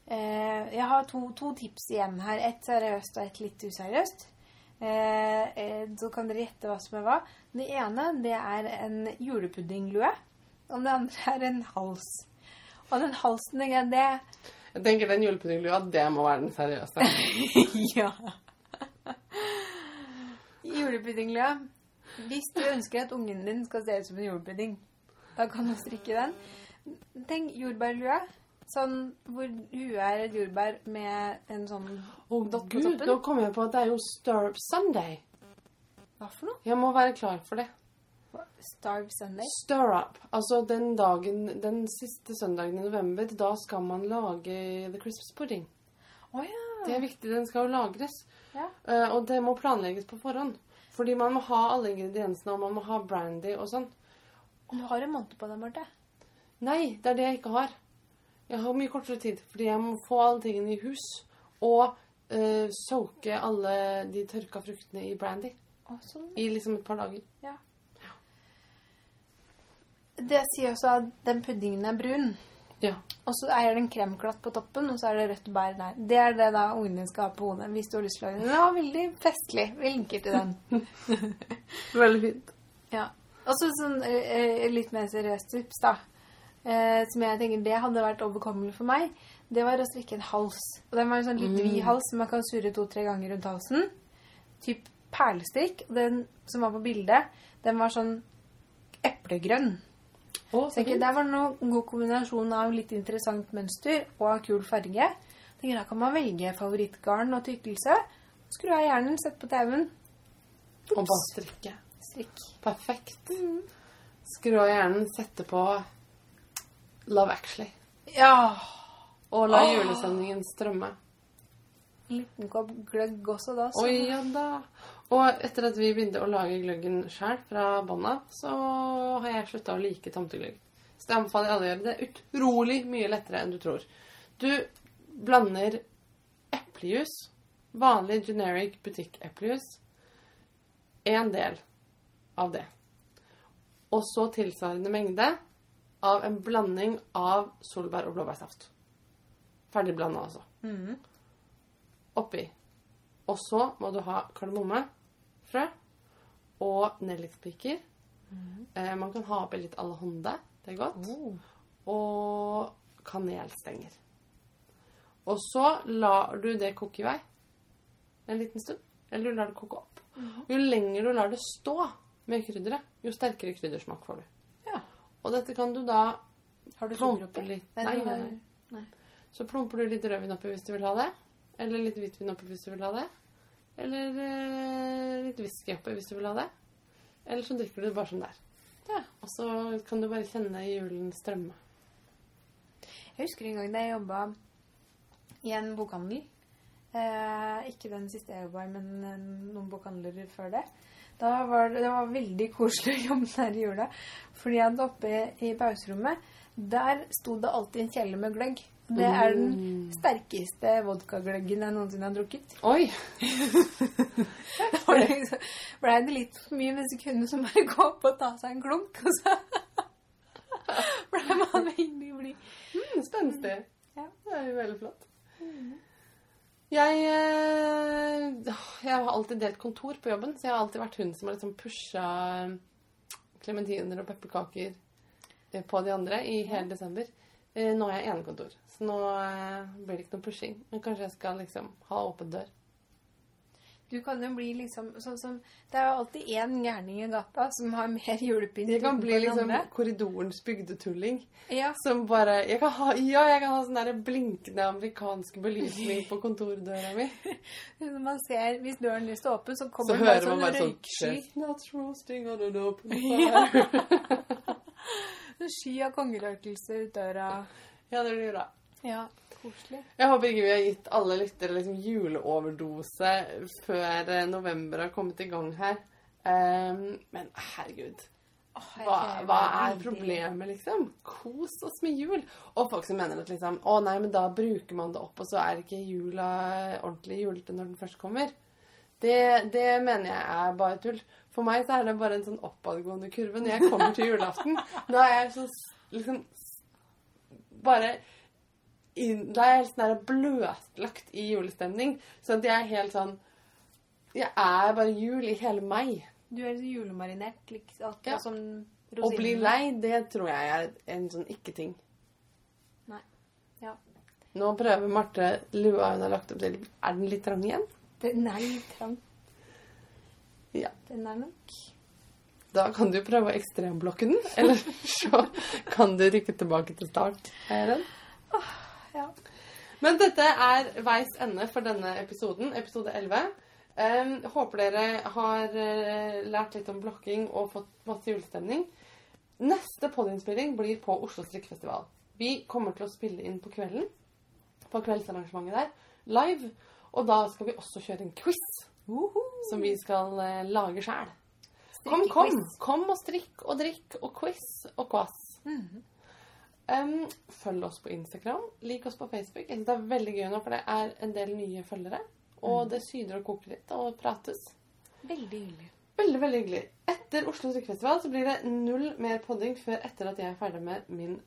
S2: eh, Jeg har to, to tips igjen her. Et seriøst og et litt useriøst. Eh, eh, så kan dere gjette hva som er hva. Det ene det er en julepuddinglue. Og det andre er en hals. Og den halsen, det, det
S1: Jeg tenker den julepuddinglua, det må være den seriøse.
S2: ja. Julepuddinglua. Hvis du ønsker at ungen din skal se ut som en julepudding, da kan du strikke den. Tenk jordbærlua. Sånn hvor huet er et jordbær med en sånn
S1: Å gud, nå kom jeg på at det er jo Stir Sunday.
S2: Hva for noe?
S1: Jeg må være klar for det.
S2: Starve Sunday.
S1: Stir up. Altså den dagen, den siste søndagen i november, da skal man lage the Christmas pudding.
S2: Å ja.
S1: Det er viktig, den skal jo lagres.
S2: Ja.
S1: Uh, og det må planlegges på forhånd. Fordi man må ha alle ingrediensene, og man må ha brandy og sånn.
S2: Du har en måned på deg, Marte.
S1: Nei, det er det jeg ikke har. Jeg har mye kortere tid, fordi jeg må få alle tingene i hus. Og uh, soake alle de tørka fruktene i brandy.
S2: Å, sånn.
S1: I liksom et par dager.
S2: Det sier også at den puddingen er brun.
S1: Ja.
S2: Og så er det en kremklatt på toppen, og så er det rødt bær der. Det er det da ungen din skal ha på hodet hvis du har lyst til å lage den. Ja, veldig festlig. Vi linker til den.
S1: Veldig fint.
S2: Ja. Og så sånn eh, litt mer seriøst tips, da. Eh, som jeg tenker det hadde vært overkommelig for meg. Det var å strikke en hals. Og den var en sånn litt vid
S1: Mm.
S2: hals som man kan surre to-tre ganger rundt halsen. Typ perlestrikk. Og den som var på bildet, den var sånn eplegrønn.
S1: Oh,
S2: Så tenker. Der var det noen god kombinasjon av litt interessant mønster og kul farge. Tenker, Da kan man velge favorittgarn og tykkelse. Skru av hjernen, sett på TV-en.
S1: Og bare strikke.
S2: Strikk.
S1: Perfekt. Skru av hjernen, sette på Love Actually.
S2: Ja.
S1: Og la
S2: julesendingen
S1: julestemningen strømme.
S2: En liten kopp gløgg også da. Så.
S1: Oi, ja da. Og etter at vi begynte å lage gløggen sjøl fra bånda, så har jeg slutta å like tomtegløgg. Så det anbefaler jeg alle å gjøre. Det er utrolig mye lettere enn du tror. Du blander eplejus, vanlig generic butikk-eplejus, en del av det. Og så tilsvarende mengde av en blanding av solbær og blåbærsaft. Ferdig blanda, altså.
S2: Mm.
S1: Oppi. Og så må du ha kardemommefrø og nellikspiker. Eh, man kan ha oppi litt alahonde. Det er godt.
S2: Oh.
S1: Og kanelstenger. Og så lar du det koke i vei en liten stund. Eller du lar det koke opp. Jo lenger du lar det stå med krydderet, jo sterkere kryddersmak får du. Og dette kan du da
S2: Har du
S1: plumpe
S2: oppi?
S1: litt
S2: Nei,
S1: Nei, nei. Så plumper du litt rødvin oppi hvis du vil ha det. Eller litt hvitvin oppi hvis du vil ha det. Eller eh, litt whisky oppi hvis du vil ha det. Eller så drikker du det bare som det er.
S2: Ja.
S1: Og så kan du bare kjenne julen strømme.
S2: Jeg husker en gang da jeg jobba i en bokhandel. Eh, ikke den siste jeg jobba i, men eh, noen bokhandler før det. Da var det, det var veldig koselig å jobbe der i jula. Fordi at oppe i pauserommet, der sto det alltid en kjele med gløgg. Det er den
S1: Mm.
S2: sterkeste vodkagløggen jeg noensinne har drukket.
S1: Oi!
S2: Da var det liksom, ble det litt for mye mens sekundene som bare gå opp og ta seg en klunk, og så ble man veldig blid.
S1: Mm, Spenstig.
S2: Ja.
S1: Det er jo veldig flott. Jeg, eh, jeg har alltid delt kontor på jobben, så jeg har alltid vært hun som har liksom pusha klementiner og pepperkaker eh, på de andre i hele desember. Eh, Nå har jeg enekontor, så nå eh, blir det ikke noe pushing. Men kanskje jeg skal liksom ha åpen dør.
S2: Du kan jo bli liksom sånn som Det er jo alltid én gærning i gata som har mer julepynt
S1: Jeg kan bli liksom korridorens bygdetulling.
S2: Ja.
S1: Som bare jeg kan ha, Ja, jeg kan ha sånn der blinkende amerikansk belysning på kontordøra mi.
S2: Når man ser Hvis døren lyst står åpen, så
S1: Så
S2: kommer det
S1: hører
S2: bare
S1: man
S2: sånn
S1: bare sånn
S2: røyksky.
S1: Not roasting on an open fire.
S2: En sky av kongerøkelse ut døra.
S1: ja, det blir bra.
S2: Ja, koselig.
S1: Jeg håper ikke vi har gitt alle lyttere liksom juleoverdose før eh, november har kommet i gang her. Um, men herregud. Hva, hva er problemet, liksom? Kos oss med jul. Og folk som mener at liksom Å nei, men da bruker man det opp, og så er ikke jula ordentlig julete når den først kommer. Det, det mener jeg er bare tull. For meg så er det bare en sånn oppadgående kurve. Når jeg kommer til julaften, da er jeg så liksom Bare inn, Da er jeg helt sånn bløtlagt i julestemning. Så at jeg er helt sånn Jeg er bare jul i hele meg.
S2: Du er så julemarinert, liksom, akkurat
S1: Ja.
S2: som
S1: Å bli lei, det tror jeg er en sånn ikke-ting.
S2: Nei. Ja.
S1: Nå prøver Marte lua hun har lagt opp til. Er den litt trang igjen?
S2: Den er litt trang.
S1: Ja.
S2: Den er nok
S1: Da kan du prøve å ekstremblokke den, eller så kan du rykke tilbake til start. Er den? redd?
S2: Ja.
S1: Men dette er veis ende for denne episoden, episode 11. Um, håper dere har eh, lært litt om blokking og fått masse julestemning. Neste podiinnspilling blir på Oslo strikkefestival. Vi kommer til å spille inn på kvelden, på kveldsarrangementet der, live. Og da skal vi også kjøre en quiz, som vi skal uh, lage sjæl. Kom, kom! Kom og strikk og drikk og quiz og kvass.
S2: Mhm.
S1: Um, følg oss på Instagram. Lik oss på Facebook. Jeg synes Det er veldig gøy nå, for det er en del nye følgere. Og det syder og koker litt og prates.
S2: Veldig hyggelig.
S1: Veldig, veldig hyggelig. Etter Oslo strikkefestival så blir det null mer podding før etter at jeg er ferdig med min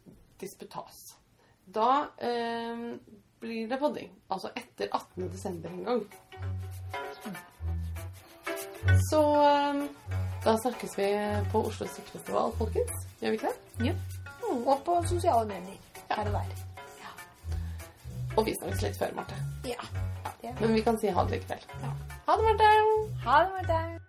S1: disputas. Da um, blir det podding. Altså etter 18. desember en gang. Så um, da snakkes vi på Oslo strikkefestival, folkens. Gjør vi ikke det?
S2: Jo. Og på sosiale medier. Her og der.
S1: Og vi snakkes litt før, Marte.
S2: Ja.
S1: Men vi kan si ha det likevel.
S2: Ja.
S1: Ha det, Marte!
S2: Ha det, Marte.